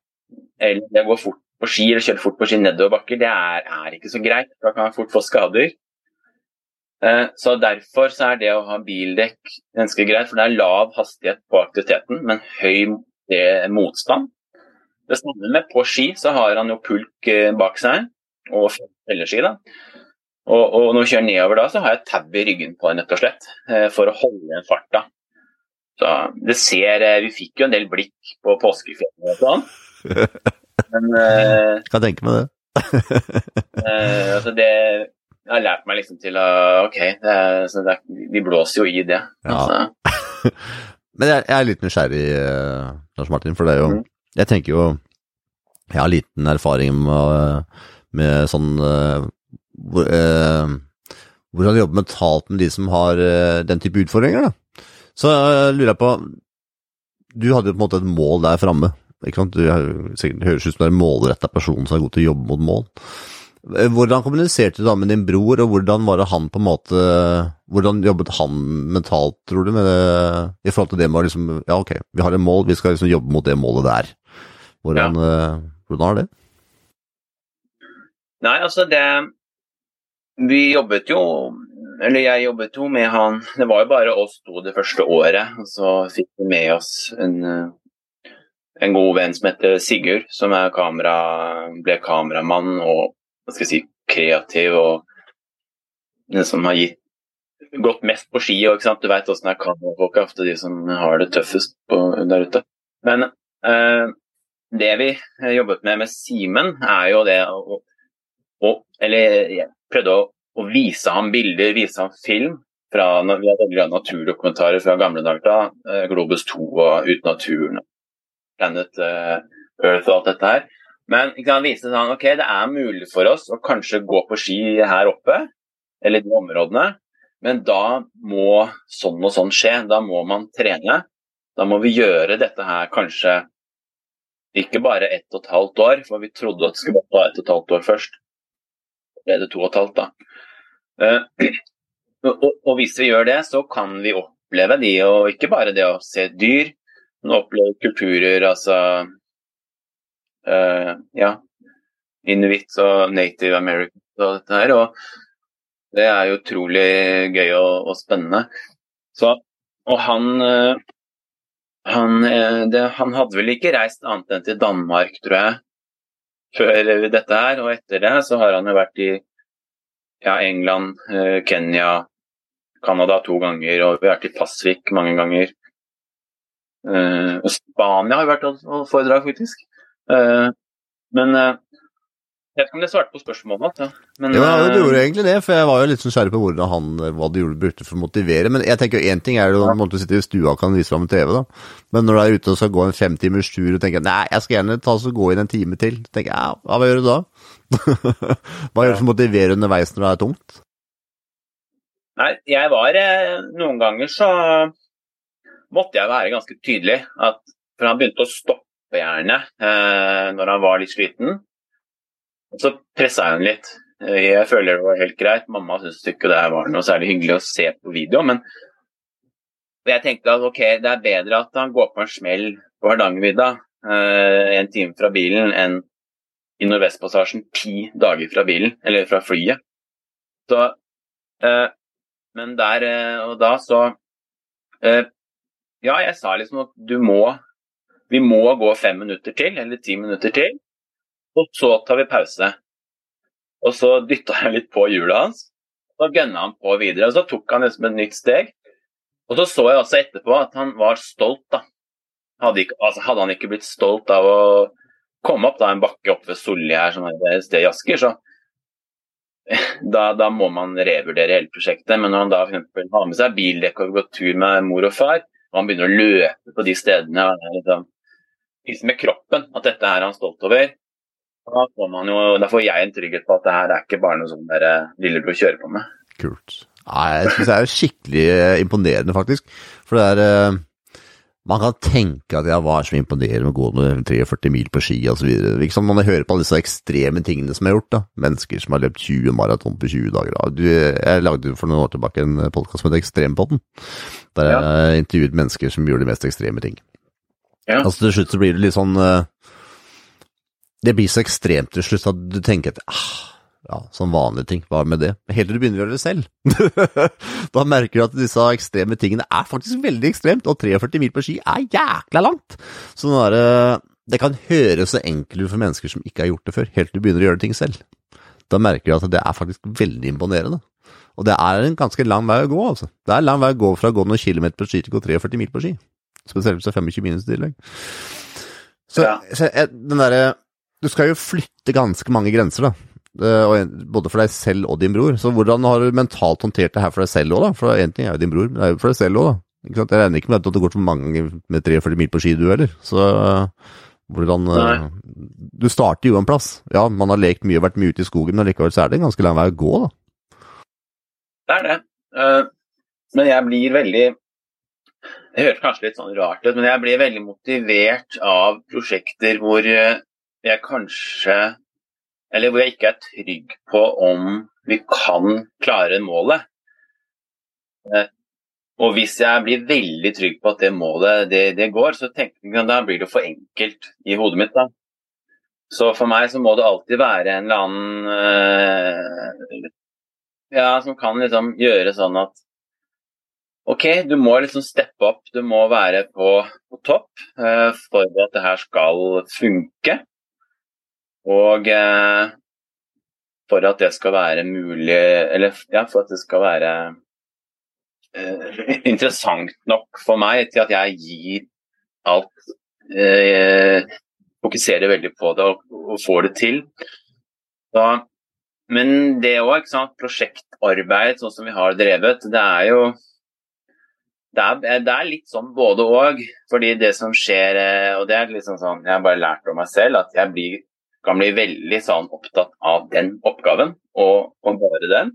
eller det å gå fort på ski eller kjøre fort på ski nedoverbakker, det er, er, ikke så greit. Da kan man fort få skader. Eh, så Derfor så er det å ha bildekk ganske greit, for det er lav hastighet på aktiviteten, men høy motstand. Det samme med på ski, så har han jo pulk eh, bak seg og felleski. da. Og, og, når vi kjører nedover da, så har jeg tau i ryggen på rett og slett, eh, for å holde igjen farta. Så det ser, Vi fikk jo en del blikk på påskefjellet og sånn. Men uh, Kan tenke meg det. uh, altså det har lært meg liksom til å Ok, det er, det er, de blåser jo i det. Ja. Altså. Men jeg, jeg, er litt nysgjerrig, Lars Martin, for det er jo mm. Jeg tenker jo Jeg har liten erfaring med, med sånn uh, hvor, uh, hvordan jobbe mentalt med de som har den type utfordringer, da. Så lurer jeg på Du hadde jo på en måte et mål der framme. Du høres ut som du er en målretta person som er god til å jobbe mot mål. Hvordan kommuniserte du da med din bror, og hvordan var det han på en måte Hvordan jobbet han mentalt, tror du, med det, i forhold til det med å liksom Ja, ok, vi har et mål, vi skal liksom jobbe mot det målet der. Hvordan, ja. Eh, hvordan er det? Nei, altså det Vi jobbet jo Eller jeg jobbet jo med han Det var jo bare oss to det første året. Og så fikk vi med oss en, en god venn som heter Sigurd, som kamera, ble kameramann og hva skal jeg si, kreativ og den som har gitt, gått mest på ski. Og, Du vet åssen det er kamerafolk er ofte de som har det tøffest på, der ute. Men eh, det vi jobbet med med Simen, er jo det å, å Eller jeg prøvde å, å, vise ham bilder, vise ham film. Fra, vi hadde naturdokumentarer fra gamle dager, da, eh, Globus 2 og Ut naturen, Planet uh, Earth og alt dette her. Men ikke sant, vise sånn, ok, det er mulig for oss å kanskje gå på ski her oppe, eller de områdene, men da må sånn og sånn skje. Da må man trene. Da må vi gjøre dette her kanskje ikke bare ett og et halvt år, for vi trodde at det skulle ta ett og et halvt år først. Ble det to og et halvt, da. Uh, og, og, hvis vi gjør det, så kan vi oppleve de, og ikke bare det å se dyr, men oppleve kulturer, altså uh, ja, inuitt og native americans og dette her. Og det er jo utrolig gøy og, og spennende. Så, og han, uh, han, uh, det, han hadde vel ikke reist annet enn til Danmark, tror jeg, før dette her. Og etter det så har han jo vært i ja, England, Kenya, Canada to ganger, og vi har vært i Pasvik mange ganger. Uh, Spania har vært og foredrag, faktisk. Eh, men eh, jeg vet ikke om det svarte på spørsmålet. Ja. Men, ja, det gjorde egentlig det, for jeg var jo litt nysgjerrig på hvordan han, hva de brukte for å motivere. Men jeg tenker jo én ting er ja. at du sitter i stua og kan vise fram en TV, da. Men når du er ute og skal gå en femtimers tur og tenker nei, jeg skal gjerne ta og gå inn en time til, tenker jeg ja, hva gjør du da? hva gjør du for å motivere underveis når det er tungt? Nei, jeg var eh, Noen ganger så måtte jeg være ganske tydelig. At, for han begynte å stoppe gjerne eh, når han var litt sliten. Så pressa jeg henne litt. Eh, jeg føler det var helt greit. Mamma syntes ikke det var noe særlig hyggelig å se på video, men jeg tenkte at ok, det er bedre at han går på en smell på Hardangervidda eh, en time fra bilen enn i Nordvestpassasjen ti dager fra bilen, eller fra flyet. Så, eh, men der eh, og da så Ja, jeg sa liksom at du må vi må gå fem minutter til, eller ti minutter til, og så tar vi pause. Og så dytta jeg litt på hjulet hans, og så gønna han på videre. Og så tok han liksom et nytt steg. Og så så jeg også etterpå at han var stolt, da. Hadde, ikke, altså hadde han ikke blitt stolt av å komme opp da en bakke opp ved Solgjerd, som er et sted i Asker, så da, da, må man revurdere hele prosjektet. Men når han da f.eks. har med seg bildekk og går tur med mor og far, og han begynner å løpe på de stedene liksom, med kroppen at dette er han stolt over. Da får, man jo, da får jeg en trygghet på at det her er ikke bare noe sånn der eh, lillebror kjører på med. Kult. Nei, jeg syns det er skikkelig eh, imponerende, faktisk. For det er eh, Man kan tenke at jeg var så imponerende med å gå med 43 mil på ski osv. Liksom man hører på alle disse ekstreme tingene som er gjort. da. Mennesker som har løpt 20 maraton på 20 dager. Du, jeg lagde for noen år tilbake en podkast som het Ekstrempodden. Der jeg ja. intervjuet mennesker som gjorde de mest ekstreme ting. Ja. Altså Til slutt så blir det litt sånn uh, Det blir så ekstremt til slutt at du tenker at ah, ja, som vanlige ting, hva med det? Heller du begynner å gjøre det selv. da merker du at disse ekstreme tingene er faktisk veldig ekstremt, og 43 mil på ski er jækla langt! Så det, det kan høres så enkelt ut for mennesker som ikke har gjort det før, helt til du begynner å gjøre ting selv. Da merker du at det er faktisk veldig imponerende. Og det er en ganske lang vei å gå, altså. Det er lang vei å gå fra å gå noen kilometer på ski til å gå 43 mil på ski. Spesielt hvis det er 25 minus i tillegg. Så, Ja. så jeg, den derre Du skal jo flytte ganske mange grenser, da. Eh, Både for deg selv og din bror. Så hvordan har du mentalt håndtert det her for deg selv òg, da? For én ting er jo din bror, men det er jo for deg selv òg, da. Ikke sant? Jeg regner ikke med at du går så mange ganger med 43 mil på ski, du heller. Så eh, hvordan Nei. Du starter jo en plass. Ja, man har lekt mye og vært mye ute i skogen, men likevel så er det en ganske lang vei å gå, da. Det er det. Eh, men jeg blir veldig Det høres kanskje litt sånn rart ut, men jeg blir veldig motivert av prosjekter hvor eh, jeg kanskje Eller hvor jeg ikke er trygg på om vi kan klare målet. Eh, Og hvis jeg blir veldig trygg på at det målet det, det går, så tenker jeg da blir det for enkelt i hodet mitt. da. Så for meg så må det alltid være en eller annen eh, ja, som kan liksom gjøre sånn at OK, du må liksom steppe opp, du må være på, på topp eh, for at det her skal funke. Og eh, for at det skal være mulig Eller ja, for at det skal være eh, interessant nok for meg til at jeg gir alt eh, Fokuserer veldig på det og, og får det til. Da, men det òg, prosjektarbeid sånn som vi har drevet, det er jo det er, det er litt sånn både òg. Fordi det som skjer, eh, og det er liksom sånn jeg har bare lært om meg selv, at jeg blir, kan bli veldig sånn opptatt av den oppgaven, og, og bare den.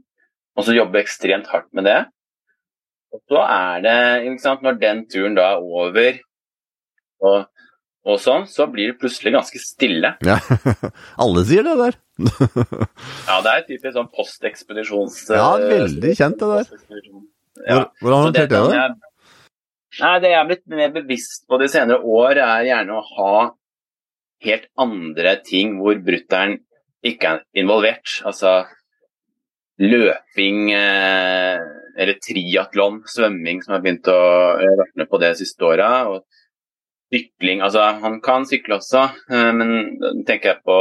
Og så jobbe ekstremt hardt med det. Og så er det, ikke sant, når den turen da er over, og, og sånn, så blir det plutselig ganske stille. Ja. Alle sier det der. Ja, det er typisk sånn postekspedisjons... Ja, veldig kjent det der. Ja. Hvordan har du det, jeg- Nei, Det jeg er blitt mer bevisst på de senere år, er gjerne å ha helt andre ting hvor brutter'n ikke er involvert. Altså løping eh, eller triatlon, svømming, som har begynt å med på det siste åra. Og sykling. Altså, han kan sykle også, eh, men da tenker jeg på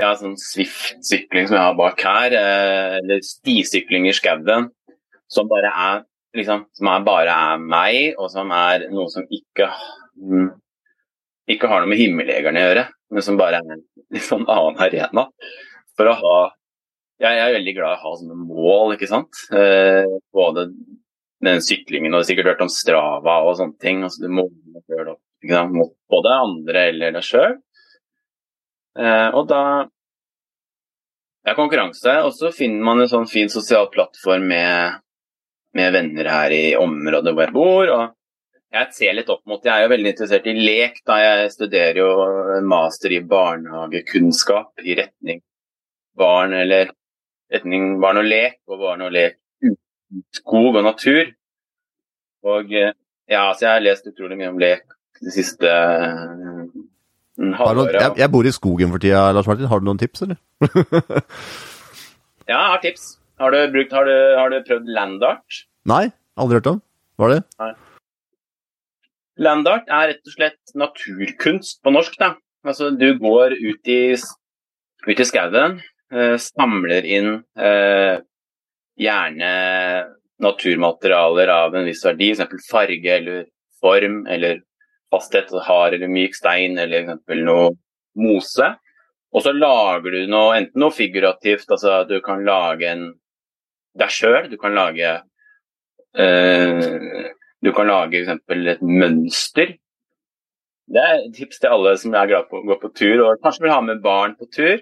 ja, sånn Swift-sykling som jeg har bak her, eh, eller stisykling i skauen, som bare er liksom, som er bare er meg, og som er noe som ikke mm, ikke har noe med himmeljegerne å gjøre, men som bare er en litt sånn annen arena. For å ha Jeg er veldig glad i å ha sånne mål, ikke sant. Eh, både den syklingen, og sikkert hørt om Strava og sånne ting. altså Du må gjøre det både andre eller deg sjøl. Eh, og da er konkurranse, og så finner man en sånn fin sosial plattform med, med venner her i området hvor jeg bor. og jeg ser litt opp mot, jeg er jo veldig interessert i lek. da Jeg studerer jo master i barnehagekunnskap i retning barn eller retning barn og lek, og barn og lek uten skog og natur. Og eh, ja, så jeg har lest utrolig mye om lek de siste eh, halvåret. jeg, jeg bor i skogen for tida, Lars Martin. Har du noen tips, eller? Ja, jeg har tips. Har du, brukt, har du, har du prøvd landart? Nei, aldri hørt om. Var det? det? Landart er rett og slett naturkunst på norsk. da. Altså, Du går ut i, ut i skauen, eh, samler inn eh, gjerne naturmaterialer av en viss verdi, f.eks. farge eller form eller fasthet, hard eller myk stein eller f.eks. noe mose. Og så lager du noe, enten noe figurativt, altså du kan lage en deg sjøl, du kan lage eh, du kan lage eksempel et mønster. Det er et tips til alle som er glad på å gå på tur, og kanskje vil ha med barn på tur.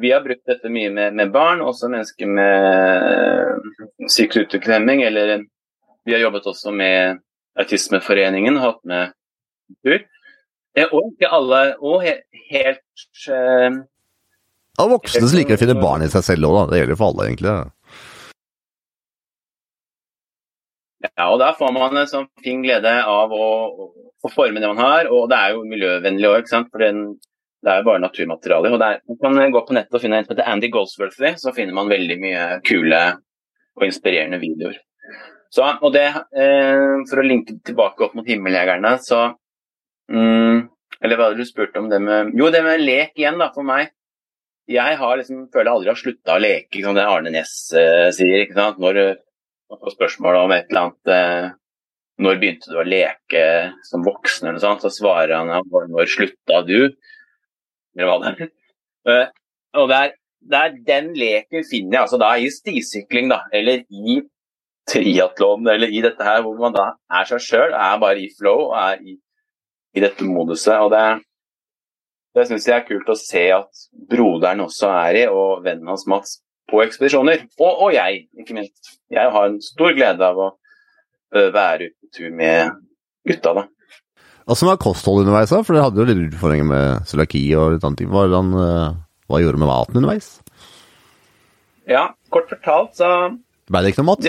Vi har brukt dette mye med, med barn, også mennesker med psykisk. Eller vi har jobbet også med Autismeforeningen, hatt med tur. Eh, Og ikke alle, og he, helt Av Ja, voksne som liker å finne barn i seg selv òg. Det gjelder for alle, egentlig. Ja, og der får man en sånn fin glede av å, å forme det man har. Og det er jo miljøvennlig òg, for den, det er jo bare naturmaterialer. Og er, man kan gå på nettet og finne en som heter Andy Goldsworthy, så finner man veldig mye kule og inspirerende videoer. Så, og det, eh, For å linke tilbake opp mot himmeljegerne, så mm, Eller hva hadde du spurt om det med Jo, det med lek igjen, da, for meg. Jeg har liksom, føler jeg aldri har slutta å leke, som det Arne Næss eh, sier. ikke sant? Når man får spørsmål om et eller annet eh, når begynte du å leke som voksen, eller noe sånt, så svarer han ja, når slutta du? Eller hva det er. Eh, og det er den leken finner jeg altså da i stisykling, da, eller i triatlon, eller i dette her, hvor man da er seg sjøl, er bare i flow og er i, i dette moduset. og det det syns jeg er kult å se at broderen også er i, og vennen hans Mats på ekspedisjoner. Og, og jeg, ikke minst. Jeg har en stor glede av å være ute på tur med gutta, da. Åssen var kostholdet underveis, da? For dere hadde jo litt utfordringer med cøliaki og litt annet. Hvordan, hva gjorde du med maten underveis? Ja, kort fortalt så Ble det ikke noe mat?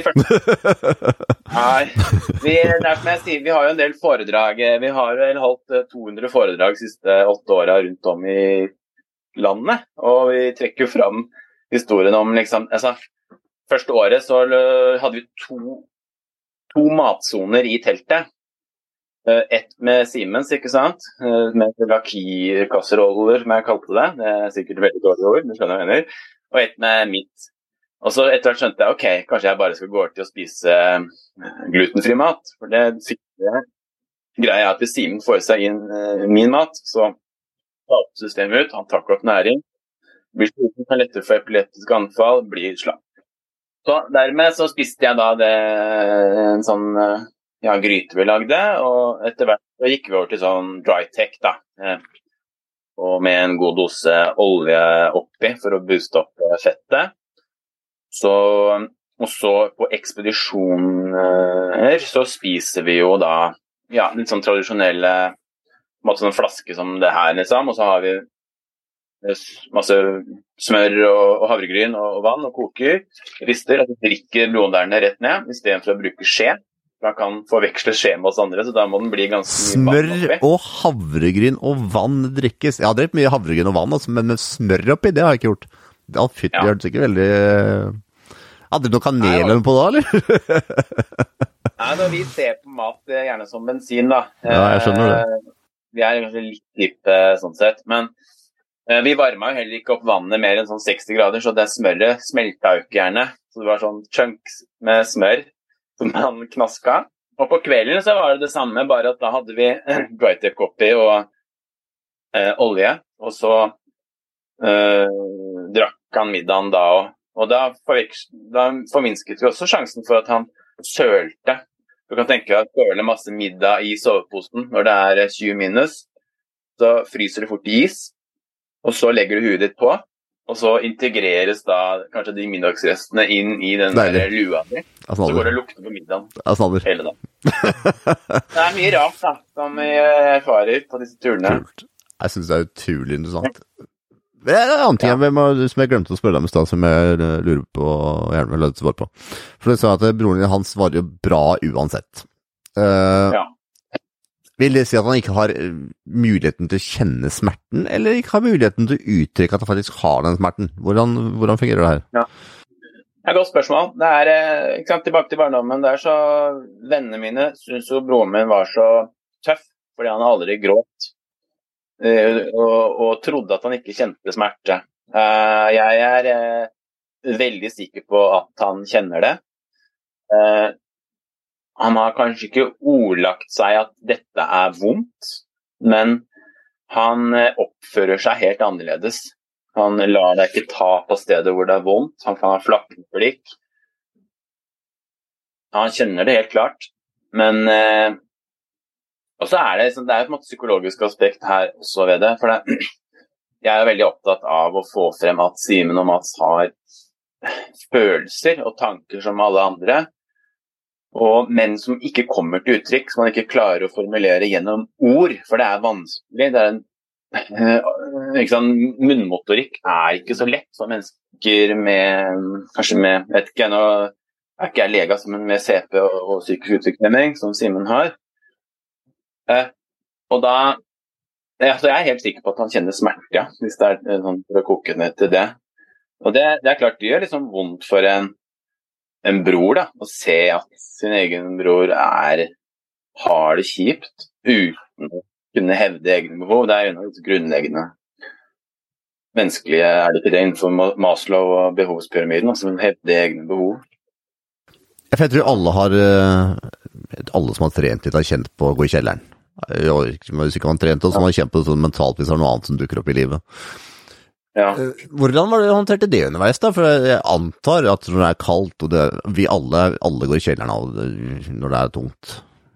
Nei. Vi, det er som jeg sier, vi har jo en del foredrag. Vi har vel holdt 200 foredrag de siste åtte åra rundt om i landet. Og vi trekker fram historien om liksom altså, Første året så hadde vi to, to matsoner i teltet. Ett med Siemens, ikke sant. Med lakikasseroller, som jeg kalte det. Det er sikkert veldig dårlig ord, du skjønner hva jeg mener. Og ett med mitt. Og så etter hvert skjønte jeg ok, kanskje jeg bare skal gå over til å spise glutenfri mat. For det sikre greia er at hvis Simen får i seg inn min mat, så tar systemet ut, han tar ikke opp næring. Blir kan lettere for epileptiske anfall, blir slapp. Så dermed så spiste jeg da det, en sånn ja, gryte vi lagde, og etter hvert så gikk vi over til sånn dry tech, da. Og med en god dose olje oppi for å booste opp fettet. Så, og så på ekspedisjoner så spiser vi jo da ja, litt sånn tradisjonelle måte sånn flaske som det her, liksom. Og så har vi masse smør og, havregryn og, og, vann og koker. Rister. Altså drikker blodånderne rett ned istedenfor å bruke skje. Man kan forveksle skje med oss andre, så da må den bli ganske Smør og havregryn og vann drikkes. Jeg har drevet mye havregryn og vann, altså, men med smør oppi, det har jeg ikke gjort. Ja, fytti, ja. hørtes ikke veldig Hadde du noe kanel på da, eller? Nei, når vi ser på mat gjerne som bensin, da. Ja, jeg skjønner det. Vi er kanskje litt dype sånn sett. Men vi varma jo heller ikke opp vannet mer enn sånn 60 grader, så det smøret smelta jo ikke gjerne. Så det var sånn chunks med smør som han knaska. Og på kvelden så var det det samme, bare at da hadde vi drytech oppi og eh, olje. Og så eh, drakk han middagen da òg. Og da, da forminsket vi også sjansen for at han sølte. Du kan tenke deg å søle masse middag i soveposen når det er 20 minus. Så fryser det fort i is, og så legger du huet ditt på. Og så integreres da kanskje de middagsrestene inn i den der lua di. Så går det og lukter på middagen hele dagen. det er mye rart da, som vi erfarer på disse turene. Kult. Jeg syns det er utrolig interessant. Det er en annen ting ja. som jeg glemte å spørre deg om i stad, som jeg lurer på og gjerne vil ha svar på. For du sa at broren din hans svarer jo bra uansett. Uh, ja. Vil det si at han ikke har muligheten til å kjenne smerten, eller ikke har muligheten til å uttrykke at han faktisk har den smerten? Hvordan, hvordan fungerer det her? Ja. Det er et godt spørsmål. Er, ikke sant, Tilbake til barndommen. der så Vennene mine syntes jo broren min var så tøff fordi han aldri gråt. Eh, og, og, trodde at han ikke kjente smerte. Eh, jeg er eh, veldig sikker på at han kjenner det. Han har kanskje ikke ordlagt seg at dette er vondt, men han oppfører seg helt annerledes. Han lar deg ikke ta på stedet hvor det er vondt, han kan ha flakkende blikk. Han kjenner det helt klart, men og så er det, det er et psykologisk aspekt her også ved det. For det, jeg er veldig opptatt av å få frem at Simen og Mats har følelser og tanker som alle andre. Og, men som ikke kommer til uttrykk, som man ikke klarer å formulere gjennom ord. For det er vanskelig. Det er en, ikke sant, munnmotorikk er ikke så lett for mennesker med Kanskje med vet ikke, Nå er ikke jeg lege, men med CP og, og psykisk utviklingshemming, som Simen har. Eh, og da altså Jeg er helt sikker på at han kjenner smerte, ja, hvis det er eh, sånn for å koke ned til det. Og det, det, er klart det gjør liksom vondt for en, en bror da, å se at sin egen bror er, har det kjipt uten å kunne hevde egne behov. Det er en av de grunnleggende menneskelige er det ikke det innenfor Maslow og behovspyramiden, altså hevde egne behov. Jeg tror alle har uh, alle som har trent litt, har kjent på å gå i kjelleren. Hvis ikke man har trent, så har man kjent på det sånn mentalt hvis det er noe annet som dukker opp i livet. Ja. Eh, hvordan var det du håndterte det underveis, da? For jeg antar at når det er kaldt, og det, vi alle, alle går i kjelleren av når det er tungt.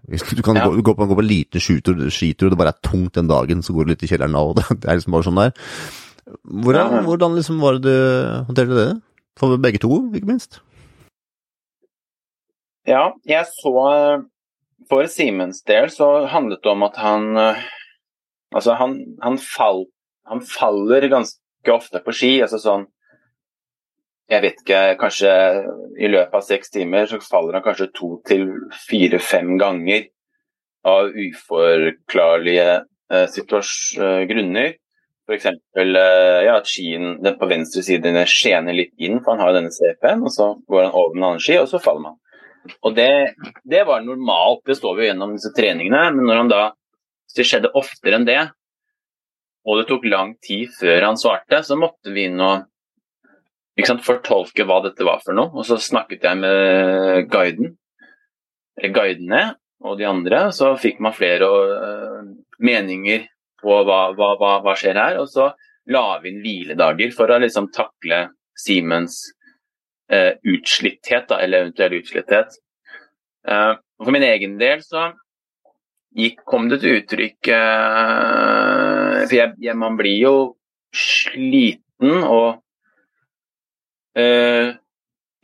Du kan Ja. gå, gå, på, gå på en liten skitur, og det bare er tungt den dagen, så går du litt i kjelleren av, og det, det er liksom bare sånn der. Hvordan, Ja. hvordan liksom var det du håndterte det? For begge to, ikke minst? Ja, jeg så For Simens del så handlet det om at han eh, Altså, han, han, falt han faller ganske ofte på ski. Altså sånn Jeg vet ikke, kanskje i løpet av seks timer så faller han kanskje to til fire-fem ganger av uforklarlige eh, situas- eh, grunner. F.eks. Eh, ja, at skien den på venstre side skjener litt inn, for han har jo denne CP-en. og Så går han over den andre ski, og så faller man. Og det, det var normalt, det står vi jo gjennom disse treningene. Men når han da hvis det skjedde oftere enn det, og det tok lang tid før han svarte, så måtte vi inn og sant, fortolke hva dette var for noe. Og så snakket jeg med guiden, eller guidene og de andre, så fikk man flere uh, meninger på hva, hva, hva, hva skjer her. Og så la vi inn hviledager for å liksom takle Siemens uh, utslitthet, da, eller eventuell utslitthet. Uh, for min egen del så gikk, kom det til uttrykk eh, For jeg, jeg, man blir jo sliten og eh,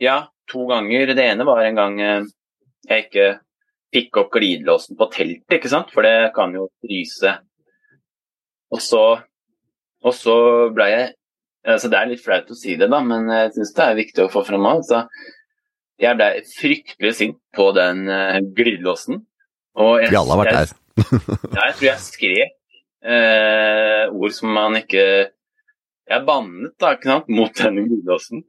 Ja, to ganger. Det ene var en gang eh, jeg ikke fikk opp glidelåsen på teltet, ikke sant? for det kan jo fryse. Og så, og så ble jeg altså Det er litt flaut å si det, da, men jeg syns det er viktig å få fram altså, Jeg ble fryktelig sint på den uh, glidelåsen. Og jeg, Vi alle har vært der. ja, jeg tror jeg skrek eh, ord som man ikke Jeg bannet da, ikke sant, mot denne Gudåsen.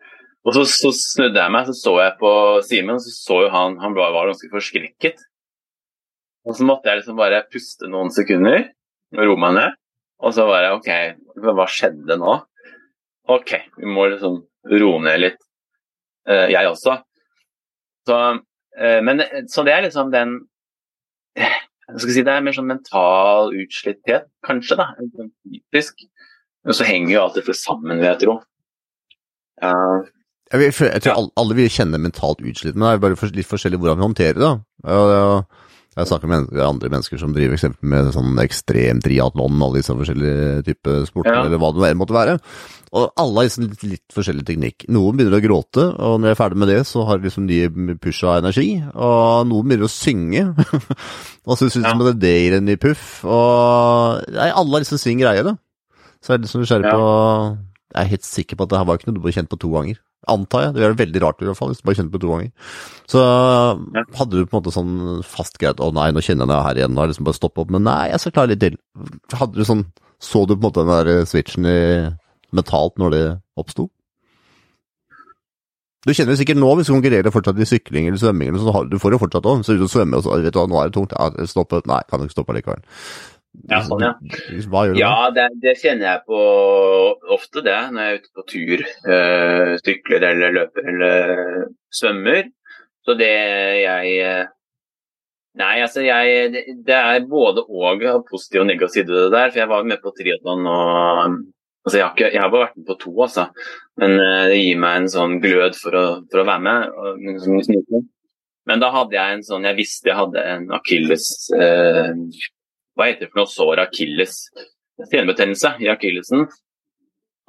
Og så, så, snudde jeg meg, så så jeg på Simen, og så så jo han han var, var ganske forskrekket. Og så måtte jeg liksom bare puste noen sekunder og roe meg ned. Og så var jeg OK, hva skjedde nå? OK, vi må liksom roe ned litt, eh, jeg også. Så, eh, men, så det er liksom den si Det er mer sånn mental utslitthet, kanskje. da, sånn Fysisk. Men så henger jo alt dette sammen, vil jeg tro. Uh, Jeg, vil, jeg tror alle, vil kjenne mentalt utslitt, men det er bare litt forskjellig hvordan vi håndterer det. da. Jeg snakker med andre mennesker som driver eksempel med sånn ekstrem triatlon alle disse forskjellige typer sporter, Ja. eller hva det måtte være. Og alle har liksom litt, litt forskjellig teknikk. Noen begynner å gråte, og når jeg er ferdig med det, så har de liksom ny push av energi. Og noen begynner å synge, og så syns Ja. de at det gir en ny puff. Og nei, alle har liksom sin greie, da. Så jeg er det sånn nysgjerrig Ja. på Jeg er helt sikker på at det her var ikke noe du bare kjent på to ganger. Antar jeg. Det ville veldig rart i hvert fall, hvis du bare kjente på to ganger. Så hadde du på en måte sånn fast greit Å nei, nå kjenner jeg det her igjen, nå har jeg liksom bare stoppet opp. Men nei, jeg skal klare litt til. Hadde du sånn Så du på en måte den der switchen i mentalt når det oppsto? Du kjenner det sikkert nå, hvis du konkurrerer fortsatt i sykling eller svømming, eller sånn, du får jo fortsatt òg. Så du svømmer og så vet du hva, nå er det tungt. Ja, stopp. Nei, kan du ikke stoppe likevel. Ja, sånn, ja. Hva gjør du ja, det, det kjenner jeg på ofte, det, når jeg er ute på tur. øh, sykler eller løper eller svømmer. Så det jeg eh, Nei, altså jeg Det, det er både og positiv og negativ side ved det der. For jeg var med på triatlon og Altså, jeg har, ikke, jeg har bare vært med på to, altså. Men eh, det gir meg en sånn glød for å, for å være med. Og. Men da hadde jeg en sånn Jeg visste jeg hadde en akilles eh, Hva heter det for noe? Sår akilles. Senebetennelse i akillesen.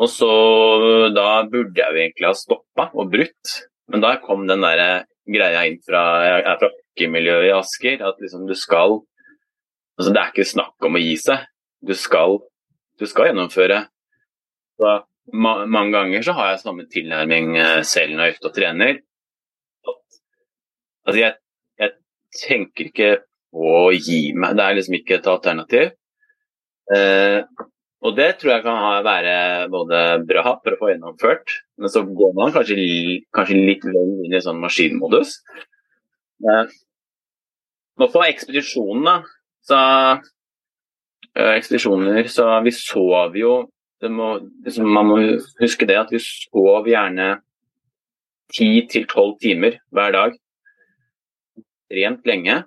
Og så Da burde jeg jo egentlig ha stoppa og brutt. Men da kom den der greia inn fra Jeg er fra hockeymiljøet i Asker. At liksom du skal Altså, det er ikke snakk om å gi seg. Du skal, du skal gjennomføre. Så ma mange ganger så har jeg samme tilnærming eh, selv når jeg er ute og trener. Altså jeg, jeg tenker ikke å gi meg, det er liksom ikke et alternativ. Eh, og det tror jeg kan ha, være både bra for å få gjennomført, men så går man kanskje, kanskje litt vel inn i sånn maskinmodus. Eh, og på ekspedisjonen, så eh, ekspedisjoner, så vi sov jo må, liksom, Man må huske det at vi sov gjerne 10-12 timer hver dag. Rent lenge.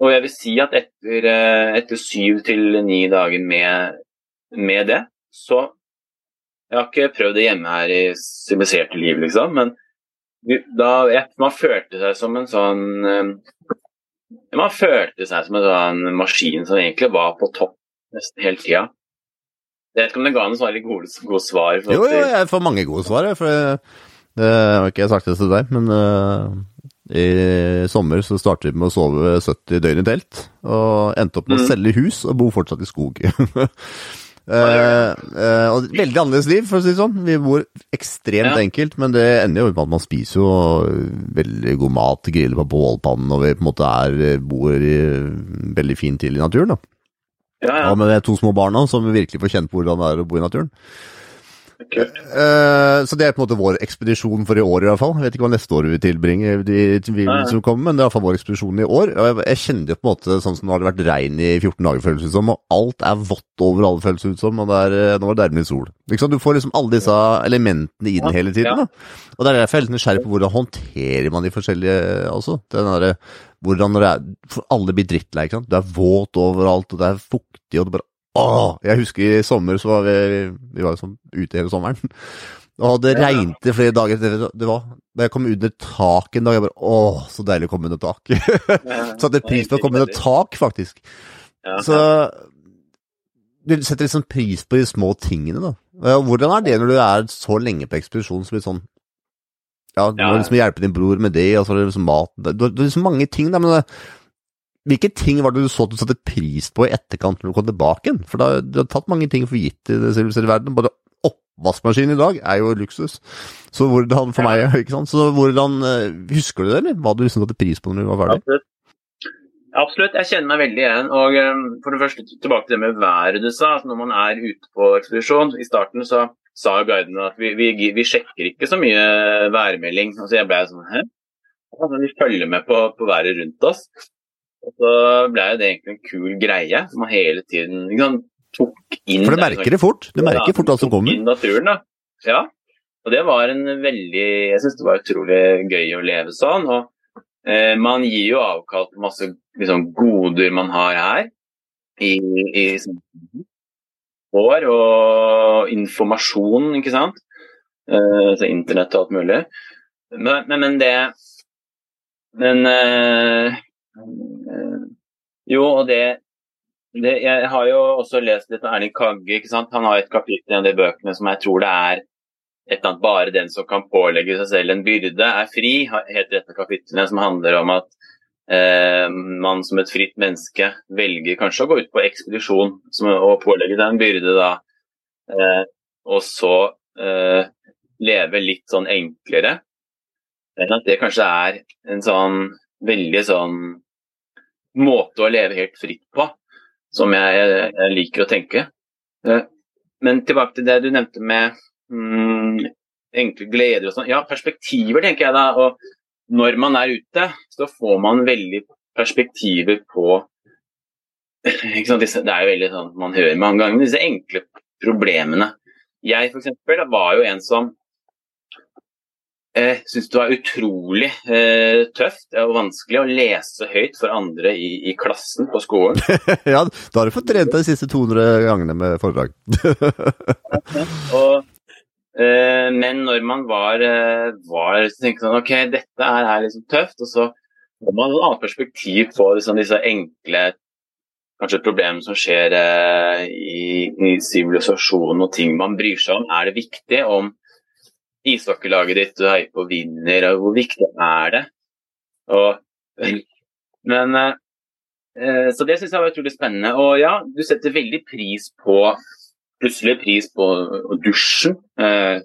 Og jeg vil si at etter, eh, etter syv til ni dager med, med det, så Jeg har ikke prøvd det hjemme her i siviliserte liv, liksom, men da, jeg, man følte seg som en sånn eh, Man følte seg som en sånn maskin som egentlig var på topp nesten hele tida. Jeg vet ikke om det ga noen sånn gode, gode svar. Jo, jo, jeg får mange gode svar. For det har ikke jeg sagt det til deg, men i sommer så startet vi med å sove 70 døgn i telt, og endte opp med mm. å selge hus og bo fortsatt i skog. Uh, uh, og veldig annerledes liv, for å si det sånn. Vi bor ekstremt ja. enkelt, men det ender jo med at man spiser jo veldig god mat, griller på bålpannen, og vi på en måte er, bor i, veldig fint til i naturen. da. Ja, ja. Og med to små barna som virkelig får kjent på hvordan det er å bo i naturen. Uh, så det er på en måte vår ekspedisjon for i år, i hvert fall. Jeg vet ikke hva neste år vi tilbringer, de, vi, som kommer, men det er i hvert fall vår ekspedisjon i år. Og jeg, jeg kjenner jo på en måte sånn som nå har det vært regn i 14 dager, føles det som, og alt er vått over alle, føles det som, og det er, eh, nå var det nærmere sol. Du får liksom alle disse elementene inn hele tiden. Da. Og det er derfor jeg er litt nysgjerrig på hvordan håndterer man de forskjellige også. Den der, hvordan det er, for Alle blir drittlei, ikke sant. Det er våt overalt, og det er fuktig, og det bare Åh, jeg husker i sommer så var vi Vi var sånn ute hele sommeren. Og det regnet flere dager. Det var, da jeg kom under taket en dag, jeg bare Åh, så deilig å komme under tak. Satte pris på å komme under tak, faktisk. Så du setter liksom pris på de små tingene, da. Hvordan er det når du er så lenge på ekspedisjon som litt sånn Ja, du må liksom hjelpe din bror med det, og så er det liksom mat Det er liksom mange ting, da, men det, hvilke ting var det du så at du satte pris på i etterkant når du kom tilbake? For da, du har tatt mange ting for gitt i det siviliserte verden. Både oppvaskmaskinen i dag er jo luksus. Så hvordan, for meg, ikke sant? Så hvordan eh, Husker du det, eller? Hva du liksom satte pris på når du var ferdig? Absolutt. Absolutt, jeg kjenner meg veldig igjen. Og um, for det første tilbake til det med været du sa. at Når man er ute på ekspedisjon, i starten så sa jo guidene at vi, vi, vi, sjekker ikke så mye værmelding. Altså jeg ble sånn Hæ? Altså, vi følger med på, på været rundt oss. Og så ble det egentlig en kul greie som hele tiden liksom, tok inn For du merker det fort? Du merker fort hva som kommer? Inn naturen, da. Ja. Og det var en veldig Jeg syns det var utrolig gøy å leve sånn. Og eh, man gir jo avkall på masse liksom, goder man har her i, i år, og informasjon, ikke sant. Eh, så internett og alt mulig. Men, men, men det Men eh, jo, og det, det, Jeg har jo også lest litt med Erling Kagge. ikke sant? Han har et kapittel i en av de bøkene som jeg tror det er et eller annet bare den som kan pålegge seg selv en byrde, er fri, heter dette kapitlet, som handler om at eh, man som et fritt menneske velger kanskje å gå ut på ekspedisjon som, og pålegge deg en byrde, da. Eh, og så eh, leve litt sånn enklere. Men at det kanskje er en sånn veldig sånn måte å leve helt fritt på, som jeg, jeg liker å tenke. Eh, men tilbake til det du nevnte med mm, enkle gleder og sånn. Ja, perspektiver, tenker jeg da. Og når man er ute, så får man veldig perspektiver på Det er jo veldig sånn man hører mange ganger, disse enkle problemene. Jeg for eksempel, var jo en som jeg syns det var utrolig eh, tøft og vanskelig å lese høyt for andre i, i klassen på skolen. ja, da har du fått trent deg de siste 200 gangene med foredrag. og, eh, men når man var, var så tenkte sånn OK, dette er, er liksom tøft, og så får man et annet perspektiv på liksom, disse enkle kanskje problemer som skjer eh, i sivilisasjonen og ting man bryr seg om. Er det viktig om ishockeylaget ditt du heier på vinner, og hvor viktig er det? Og, men eh, Så det syns jeg var utrolig spennende. Og ja, du setter veldig pris på plutselig pris på dusjen. Eh,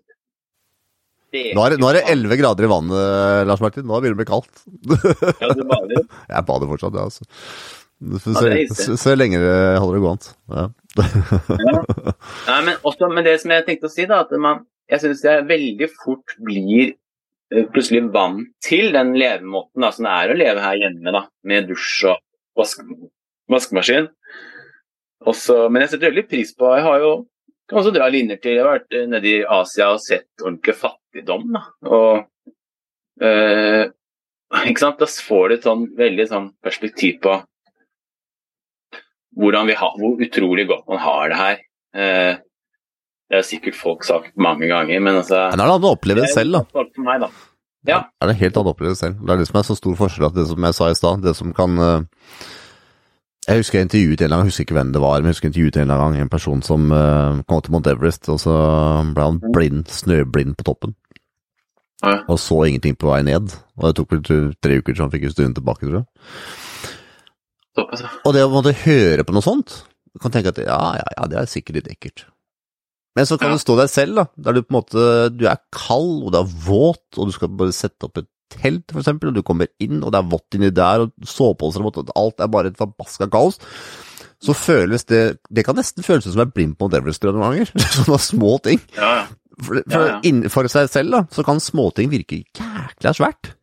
nå det, nå er det 11 grader i vannet, Lars Martin. Nå begynner det å bli kaldt. ja, du bader? Jeg bader fortsatt, ja. Altså. Så, så, så, lenge det holder det gående. Ja. ja. Nei, men, også, men det som jeg tenkte å si, da, at man, jeg syns jeg veldig fort blir uh, plutselig vant til den levemåten da, som det er å leve her hjemme, da, med dusj og vask, vaskemaskin. Også, men jeg setter veldig pris på Jeg har jo kan også dra linjer til Jeg har vært uh, nede i Asia og sett ordentlig fattigdom. Da, og øh? Da får du et sånn veldig sånn perspektiv på hvordan vi har, hvor utrolig godt man har det her. Eh, det har sikkert folk sagt mange ganger, men altså Men det er noe annet å oppleve det selv, da. For meg, da. Ja. Det er det helt annet å oppleve det selv. Det er det som er så stor forskjell at det som jeg sa i stad, det som kan eh, Jeg husker jeg intervjuet en annen, jeg husker ikke hvem det var, men jeg husker jeg intervjuet en gang en person som eh, kom til Mount Everest, og så ble han blind, snøblind på toppen. Ja. Og så ingenting på vei ned. Og det tok vel tre uker til han fikk studien tilbake, tror jeg. Og det å måtte høre på noe sånt, du kan tenke at ja, ja, ja, det er sikkert litt ekkelt. Men så kan Ja. du stå deg selv, da, der du på en måte du er kald, og det er våt, og du skal bare sette opp et telt, for eksempel, og du kommer inn, og det er vått inni der, og soveposer og vått, og alt er bare et forbaska kaos. Så føles det Det kan nesten føles som å være blind på Mount Everest noen ganger. Sånne små ting. Ja. For, for, Ja, ja. innenfor seg selv, da, så kan småting virke jækla svært.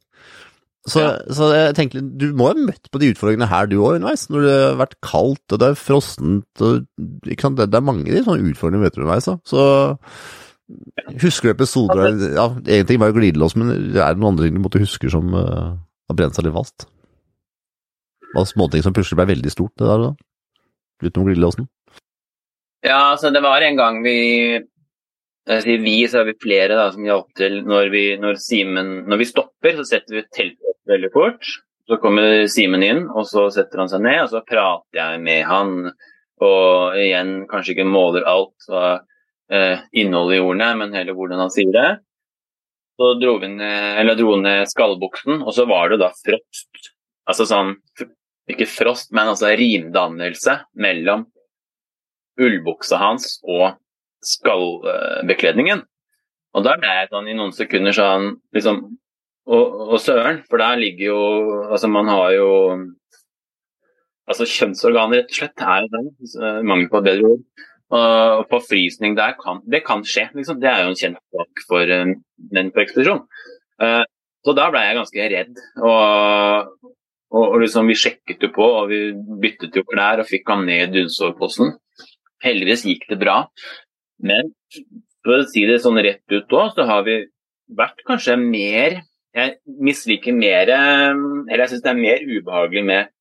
Så, Ja. så jeg tenkte, du må ha møtt på de utfordringene her du òg underveis, når det har vært kaldt og det er frossent og ikke sant? Det, det er mange de sånne utfordringer vet du underveis. Da. Så husker du episoder Ja, én ting var jo glidelås, men det er noen andre ting du måtte huske som uh, har brent seg litt fast. Det var småting som plutselig ble veldig stort, det der da. Utenom glidelåsen. Ja, altså det var en gang vi jeg sier vi, så er vi flere da, som hjalp til når vi, når Simen Når vi stopper, så setter vi teltet opp veldig fort. Så kommer Simen inn, og så setter han seg ned, og så prater jeg med han. Og igjen, kanskje ikke måler alt av eh, innholdet i ordene, men heller hvordan han sier det. Så dro vi ned, dro ned skallbuksen, og så var det da frost. Altså sånn Ikke frost, men altså rimdannelse mellom ullbuksa hans og skallbekledningen. Og da ble jeg sånn i noen sekunder sånn liksom og, søren, for der ligger jo Altså, man har jo Altså, kjønnsorganet, rett og slett, er jo der. Mangel på bedre ord. Og forfrysning der kan Det kan skje, liksom. Det er jo en kjent sak for eh, menn på ekspedisjon. Eh, så da ble jeg ganske redd. Og, og, og liksom, vi sjekket jo på, og vi byttet jo klær og fikk ham ned i dunsoveposen. Heldigvis gikk det bra. Men for å si det sånn rett ut òg, så har vi vært kanskje mer Jeg misliker mer Eller jeg syns det er mer ubehagelig med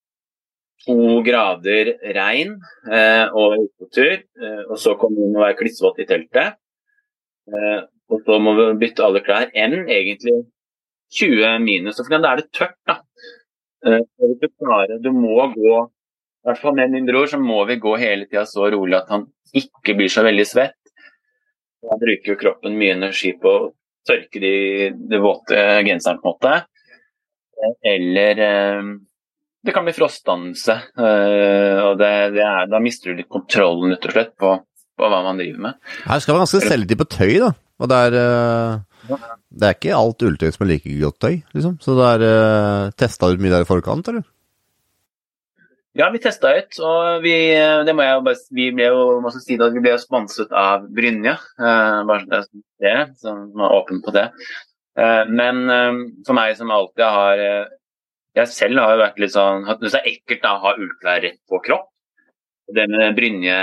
to grader regn eh, og utetur, eh, og så kommer hun og være klissvåt i teltet. Eh, og så må vi bytte alle klær, enn egentlig 20 minus. For da er det tørt, da. Eh, du klarer Du må gå i hvert fall med min bror så må vi gå hele tida så rolig at han ikke blir så veldig svett. Da bruker jo kroppen mye energi på å tørke de, de våte genserne, på en måte. Eller eh, det kan bli frostdannelse. eh, og det, det er, da mister du litt kontrollen rett og slett på, på hva man driver med. Her skal man ganske selektiv på tøy, da. Og det er eh, Det er ikke alt ulltøy som er like godt tøy, liksom. Så det er Testa du mye der i forkant, eller? Ja, vi testa ut, og vi, det må jeg bare, vi ble jo må si det, vi ble sponset av Brynja. Eh, bare det det, som er åpen på det. Eh, men eh, for meg som alltid har eh, Jeg selv har jo vært litt sånn Det er ekkelt da, å ha ullklær rett på kropp. Det med Brynje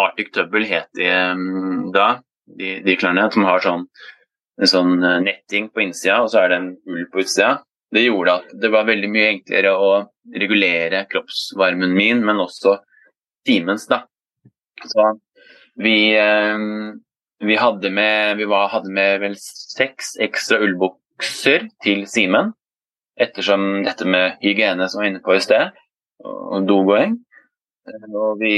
Arctic Double het de eh, da, de, de klærne, som har sånn, en sånn eh, netting på innsida, og så er det en ull på utsida. Det gjorde at det var veldig mye enklere å regulere kroppsvarmen min, men også timens, da. Så vi, eh, vi hadde med vi var, hadde med vel seks ekstra ullbukser til Simen. Ettersom dette med hygiene som var inne på i sted, og dogåing. Og vi,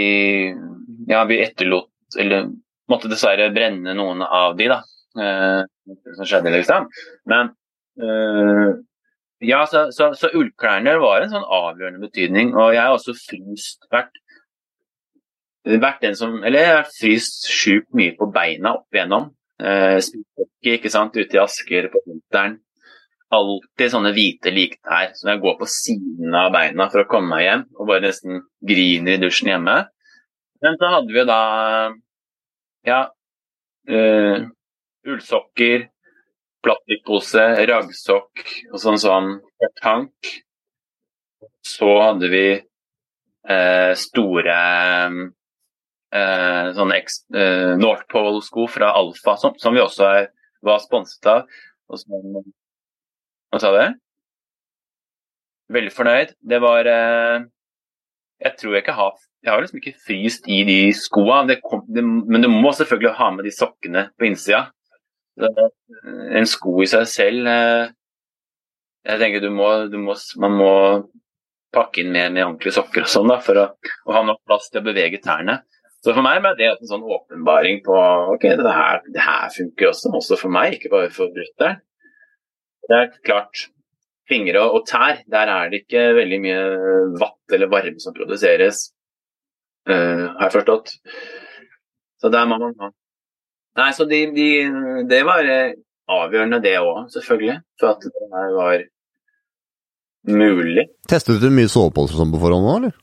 ja, vi etterlot Eller måtte dessverre brenne noen av de, da. Eh, som skjedde, liksom. Men eh, ja, så, så, så ullklærne var en sånn avgjørende betydning. Og jeg har også fryst vært, vært den som Eller jeg har fryst sjukt mye på beina opp igjennom. Eh, Spillhockey, ikke sant, ute i Asker på vinteren. Alltid sånne hvite liktær som jeg går på siden av beina for å komme meg hjem, og bare nesten griner i dusjen hjemme. Men så hadde vi da ja, eh, ullsokker, plastikkpose, raggsokk og sånn sånn tank. Så hadde vi eh, store eh, sånne eh, North Pole-sko fra Alfa, som, som vi også er, var sponset av. Og som, hva sa du? Veldig fornøyd. Det var eh, Jeg tror jeg ikke har jeg har liksom ikke fryst i de det, men du må selvfølgelig ha med de sokkene på innsida. En sko i seg selv eh, Jeg tenker du må, du må Man må pakke inn mer med ordentlige sokker og sånn da, for å, å, ha nok plass til å bevege tærne. Så for meg ble det en sånn åpenbaring på ok, det her, det her funker også, også for meg, ikke bare for brutter'n. Det er klart, fingre og, tær, der er det ikke veldig mye vatt eller varme som produseres, uh, har jeg forstått. Så der må man ha Nei, så de, de, det var eh, avgjørende, det òg, selvfølgelig. For at det her var mulig. Testet du mye sovepose sånn på forhånd nå, eller?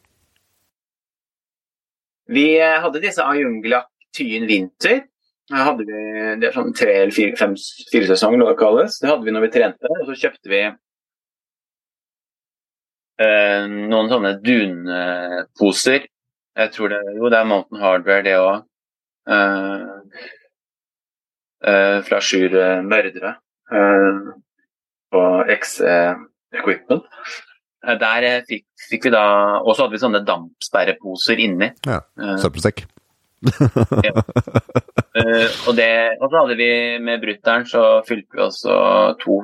Vi eh, hadde disse Ayungla Tyen Vinter. Hadde vi, det er sånn tre eller fire, fem, fire sesonger, det kalles. Det hadde vi når vi trente. Og så kjøpte vi Uh, noen sånne dunposer. Jeg tror det, jo, det er Mountain Hardware, det òg. Uh, fra Sjur Mørdre på XE Equipment. Der fikk, fikk, vi da Og så hadde vi sånne dampsperreposer inni. Ja, Søppelsekk. ja. og, det, og så hadde vi med brutter'n så fylte vi også to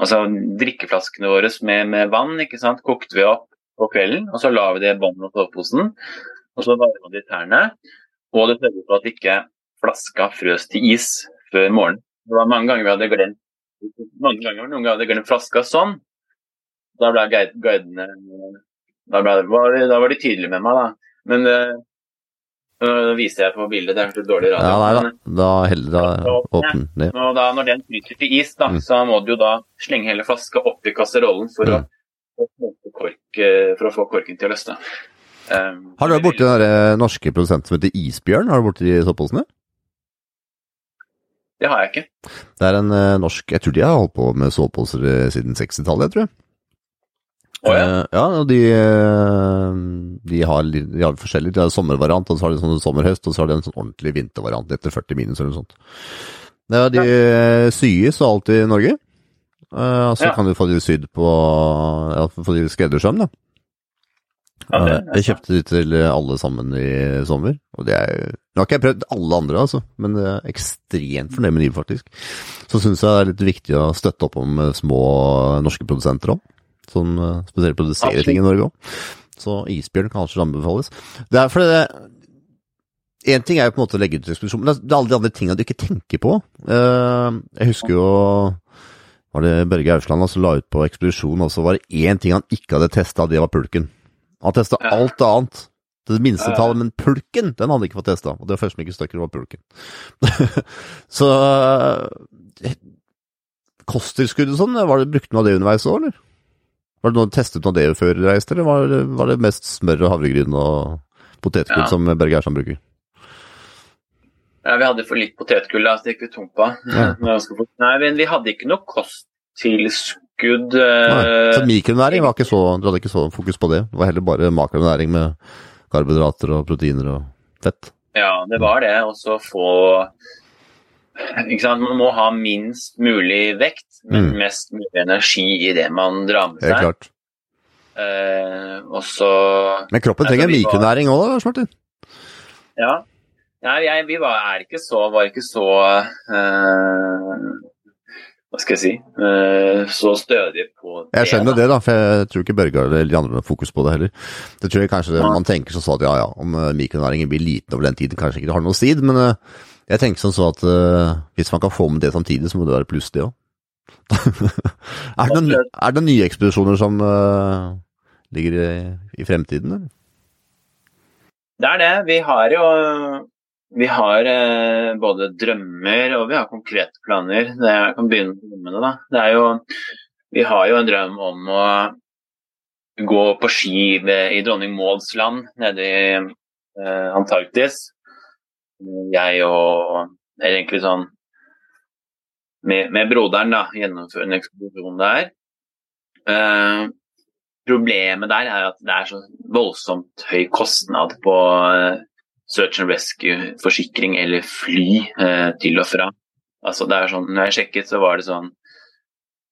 altså drikkeflaskene våre med, med, vann. ikke sant? Kokte vi opp på kvelden, og så la vi det i bånn og soveposen. Og så varma de tærne. Og det sørget for at ikke flaska frøs til is før morgenen. Det var mange ganger vi hadde glemt mange ganger, noen ganger hadde glemt flaska sånn. Da ble guidene da, ble, da, var de tydelige med meg, da. Men øh, nå viser jeg på bildet, det er kanskje dårlig radio. Ja, nei da. Da heller da åpne Ja. Og da, når den flyter til is, da, mm. så må du jo da slenge hele flaska oppi kasserollen for, mm. å, kork, eh, for, å, få korken til å løsne. Um, har du vært borti den norske produsenten som heter Isbjørn? Har du borti de soppposene? Det har jeg ikke. Det er en uh, norsk Jeg tror de har holdt på med soveposer siden 60-tallet, tror jeg. Oh, ja. Uh, ja, og de, de, har, de har forskjellige. De har sommervariant, og så har de sånn sommerhøst, og så har de en sånn ordentlig vintervariant etter 40 minus eller noe sånt. Ja, de ja. syes og alt i Norge. Uh, så ja. kan du få de sydd på Ja, få de skreddersøm, da. Ja, jeg kjøpte de til alle sammen i sommer. og det er, Nå har ikke jeg prøvd alle andre, altså, men jeg er ekstremt fornøyd med de, faktisk. Så syns jeg det er litt viktig å støtte opp om små norske produsenter òg som spesielt produserer ting i Norge òg. Så isbjørn kan kanskje anbefales. Det er fordi det Én ting er jo på en måte å legge ut ekspedisjon, men det er alle de andre tingene du ikke tenker på. Jeg husker jo var det Børge Ausland som la ut på ekspedisjon, og så var det én ting han ikke hadde testa, det var pulken. Han testa ja. alt annet. Det minste tallet, men pulken, den hadde han ikke fått testa. Og det var først som gikk i stykker, var pulken. så uh, Kosttilskudd og sånn, brukte man det underveis òg, eller? Var det noe testet noe av det før du reiste, eller var det, var det, mest smør og havregryn og potetgull ja. som Berge Ersand bruker? Ja, vi hadde for litt potetgull, da, så det gikk vi tom på. Ja. Nei, men vi hadde ikke noe kosttilskudd. Nei, så mikronæring var ikke så, du hadde ikke så fokus på det? Det var heller bare makronæring med karbohydrater og proteiner og fett? Ja, det var det. Og så få Man må ha minst mulig vekt, men mm. mest mulig energi i det man drar med seg. Helt klart. Eh, og så Men kroppen trenger altså, mikronæring òg, Lars Martin? Ja. Nei, jeg, vi var, ikke så, var ikke så uh, Hva skal jeg si uh, Så stødig på det. Jeg skjønner det, da, for jeg tror ikke Børge eller de andre har fokus på det heller. Det tror jeg kanskje det, man tenker sånn at ja ja, om mikronæringen blir liten over den tiden, kanskje ikke det har noe å si, men jeg tenker sånn så at hvis man kan få med det samtidig, så må det være pluss, det òg. er, det er det nye ekspedisjoner som ligger i, i, fremtiden, eller? Det er det. Vi har jo vi har eh, både drømmer og vi har konkrete planer. Det, jeg kan begynne med det, da. Det er jo, vi har jo en drøm om å gå på ski i Dronning Mauds land nede i Antarktis jeg og Eller egentlig sånn med, med broderen da, gjennomføre en ekspedisjon der. Eh, problemet der er at det er så voldsomt høy kostnad på eh, search and rescue-forsikring eller fly eh, til og fra. Altså det er sånn, når jeg sjekket, så var det sånn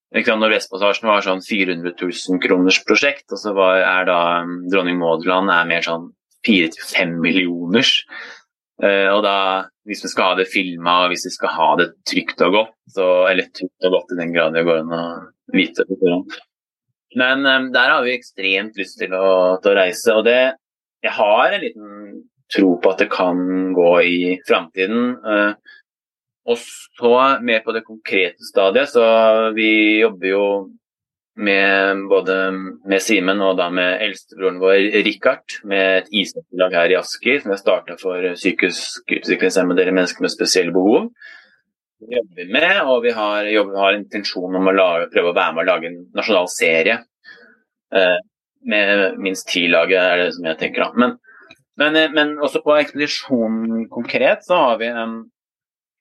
Nordvestpassasjen var sånn 400 000 kroners prosjekt, og så var, er da um, Dronning Maud er mer sånn fire til fem millioners. Uh, og da, hvis vi skal ha det filma og hvis vi skal ha det trygt og godt, så, eller trygt og godt i den grad det går an å vite. Men um, der har vi ekstremt lyst til å, til å reise. Og det Jeg har en liten tro på at det kan gå i framtiden. Uh, og så mer på det konkrete stadiet, så vi jobber jo med både med Simen og da med eldstebroren vår Richard, med et ishockeylag her i Asker som jeg starta for psykisk utviklingshemmede eller mennesker med spesielle behov. Det jobber vi med, og vi har, jobber, har intensjon om å lage, prøve å være med og lage en nasjonal serie. Eh, med minst ti lag, er det som jeg tenker da. Men, men, eh, men også på ekspedisjonen konkret så har vi en,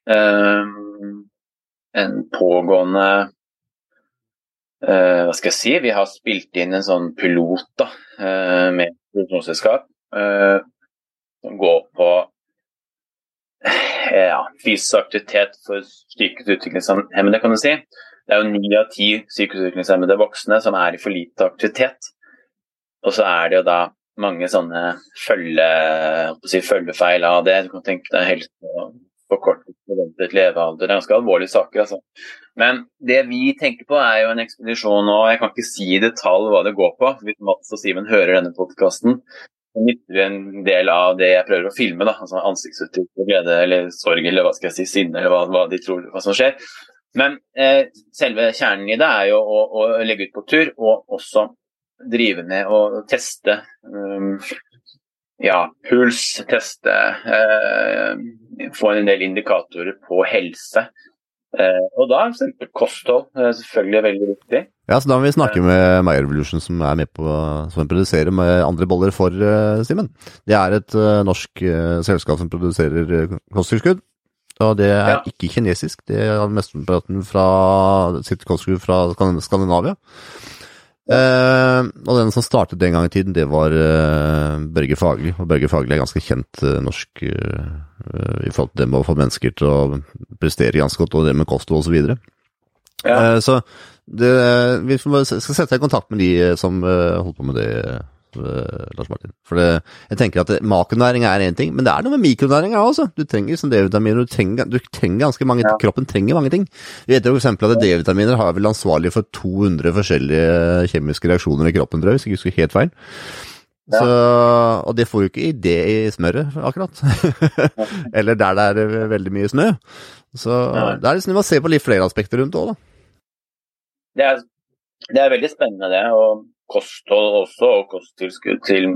um, en pågående Uh, hva skal jeg si? Vi har spilt inn en sånn pilot da, uh, med et produksjonsselskap uh, som går på ja, fysisk aktivitet for psykisk utviklingshemmede, kan du si. Det er jo ni av ti psykisk voksne som er i for lite aktivitet. Og så er det jo da mange sånne følge, si, følgefeil av det. Du kan tenke deg helse kort forventet levealder. Det er ganske alvorlige saker, altså. Men det vi tenker på er jo en ekspedisjon, og jeg kan ikke si i detalj hva det går på. Hvis Mats og Simen hører denne podkasten, så nytter en del av det jeg prøver å filme. da, altså Ansiktsuttrykk, glede eller sorg eller hva skal jeg si, sinne eller hva, hva de tror hva som skjer. Men eh, selve kjernen i det er jo å, å, legge ut på tur, og også drive med å teste um, ja, puls, teste, eh, få en del indikatorer på helse. Eh, og da er f.eks. kosthold eh, selvfølgelig veldig viktig. Ja, så Da må vi snakke med My Revolution, som er med på som produserer med andre boller for uh, Simen. Det er et uh, norsk uh, selskap som produserer kosttilskudd. Og det er ja. ikke kinesisk, det er mesteparten fra sitt kosttilskudd fra Skandinavia. Eh, og den som startet den gang i tiden, det var uh, Børge Fagli. Og Børge Fagli er ganske kjent uh, norsk i forhold til det med å få mennesker til å prestere ganske godt, og det med kosthold osv. Så, ja. Så det, vi skal sette deg i kontakt med de som holdt på med det Lars Martin. For det, jeg tenker at makronæring er én ting, men det er noe med mikronæring også. Du trenger som D-vitaminer, du, du trenger ganske mange, ja. kroppen trenger mange ting. Vi vet jo f.eks. at D-vitaminer har vel ansvarlig for 200 forskjellige kjemiske reaksjoner i kroppen, tror jeg, hvis jeg ikke husker helt feil. Ja. Så, og det får jo ikke i det i smøret, akkurat. Eller der det er veldig mye snø. Så ja. det er liksom, man må se på litt flere aspekter rundt òg, da. Det er, det er veldig spennende, det. og kosthold også, og kosttilskudd til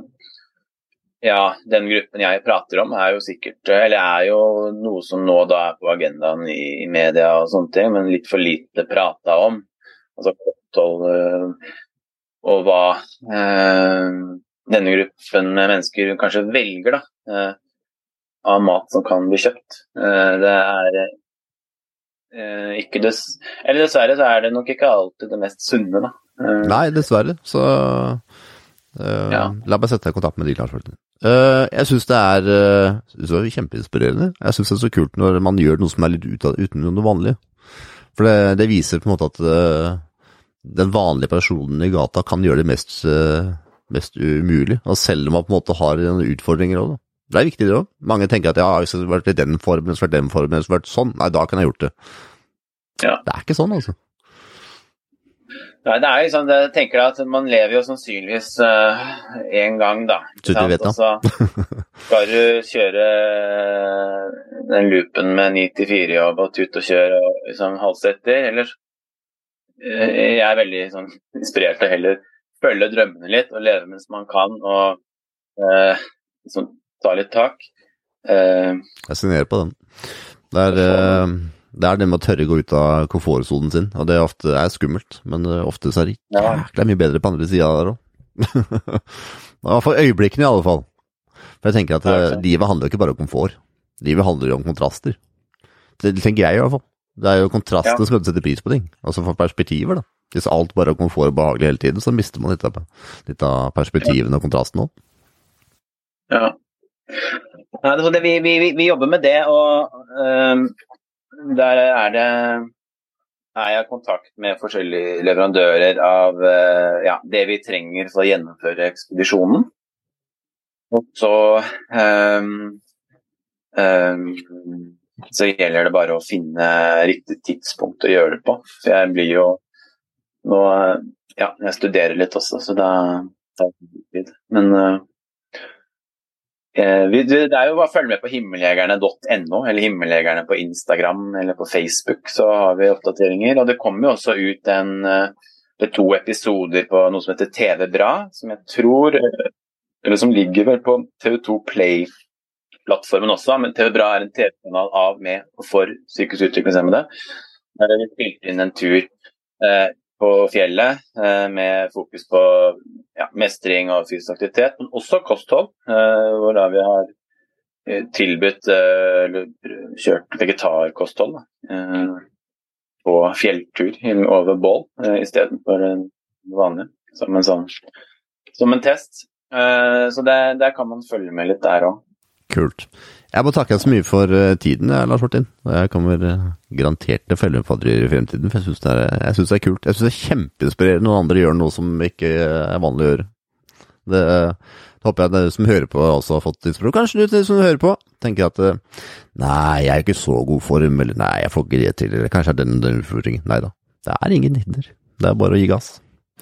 ja, den gruppen jeg prater om, er jo sikkert Eller er jo noe som nå da er på agendaen i, media og sånne ting, men litt for lite prata om. Altså kosthold øh, og hva øh, denne gruppen mennesker kanskje velger, da. Øh, av mat som kan bli kjøpt. det er ikke dess Eller dessverre så er det nok ikke alltid det mest sunne, da. Uh, Nei, dessverre. Så uh, ja. la meg sette deg i kontakt med de, Lars. Uh, jeg syns det er uh, kjempeinspirerende. Jeg syns det er så kult når man gjør noe som er litt ut av, utenom det vanlige. For det, det, viser på en måte at den vanlige personen i gata kan gjøre det mest, mest umulig. Og selv om man på en måte har noen utfordringer òg. Det er viktig, det òg. Mange tenker at ja, hvis det har vært i den formen, så vært den formen, så vært sånn. Nei, da kan jeg gjort det. Ja. Det er ikke sånn, altså. Nei, det er liksom, jeg tenker at Man lever jo sannsynligvis én uh, gang, da. Så du vet, da. Så skal du kjøre den loopen med 9-4-jobb og tut og kjør og liksom halse etter. Eller uh, Jeg er veldig sånn, inspirert av heller følge drømmene litt og leve mens man kan. og uh, liksom, ta litt tak. jeg signerer på den. Det er det er det med å tørre å gå ut av komfortsonen sin, og det er ofte er skummelt, men eh, ofte så er det jækla mye bedre på andre sida der òg. For øyeblikkene, i alle fall. For jeg tenker at ja, eh, livet handler jo ikke bare om komfort. Livet handler jo om kontraster. Det tenker jeg i hvert fall. Det er jo kontrastene ja. som setter pris på ting. Altså for perspektiver, da. Hvis alt bare er komfort og behagelig hele tiden, så mister man litt av, litt av perspektivene og kontrasten òg. Ja. Nei, det, vi, vi, vi, jobber med det, og øh, der er det er jeg i kontakt med forskjellige leverandører av eh, ja, det vi trenger for å gjennomføre ekspedisjonen. Og så um, um, så gjelder det bare å finne riktig tidspunkt å gjøre det på. For jeg blir jo nå Ja, jeg studerer litt også, så da tar det tid. Men uh, det er jo bare å følge med på himmeljegerne.no, eller himmeljegerne på Instagram eller på Facebook, så har vi oppdateringer. Og det kommer jo også ut en, to episoder på noe som heter TV Bra, som jeg tror Eller som ligger vel på TV2 Play plattformen også, men TV Bra er en TV-kanal av, med og for psykisk utviklingshemmede. Der har vi spilt inn en tur eh, på fjellet eh, med fokus på ja, mestring og fysisk aktivitet, men også kosthold. Eh, hvor da vi har eh, tilbudt kjørt vegetarkosthold eh, på fjelltur over bål istedenfor vanlig, som en, sånn, som en test. så det, der kan man følge med litt der òg. Kult. Jeg må takke deg så mye for uh, tiden, Lars Martin. Jeg kommer uh, garantert til å følge med på i fremtiden, for jeg syns det, det, er kult. Jeg syns det er kjempeinspirerende når andre gjør noe som ikke er vanlig å gjøre. Det, det håper jeg dere som hører på også har fått inspirasjon. Kanskje du som hører på tenker at nei, jeg er ikke så god form, eller nei, jeg får ikke det til, eller kanskje er den den utfordringen. Nei da, det er ingen hinder. Det er bare å gi gass.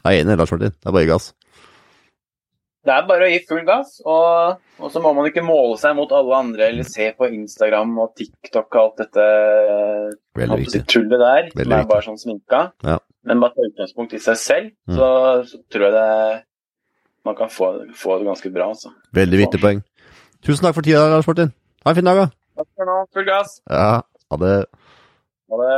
Jeg er enig, Lars Martin. Det er bare å gi gass. Det er bare å gi full gass, og, og, så må man ikke måle seg mot alle andre eller se på Instagram og TikTok og alt dette tullet der, Veldig som er bare sånn sminka. Ja. Men bare ta utgangspunkt i seg selv, mm. så, så, tror jeg det man kan få, få, det ganske bra. Altså. Veldig viktig poeng. Tusen takk for tida, Lars Martin. Ha en fin dag, da. Takk for nå. Full gass. Ja, ha det. Ha det.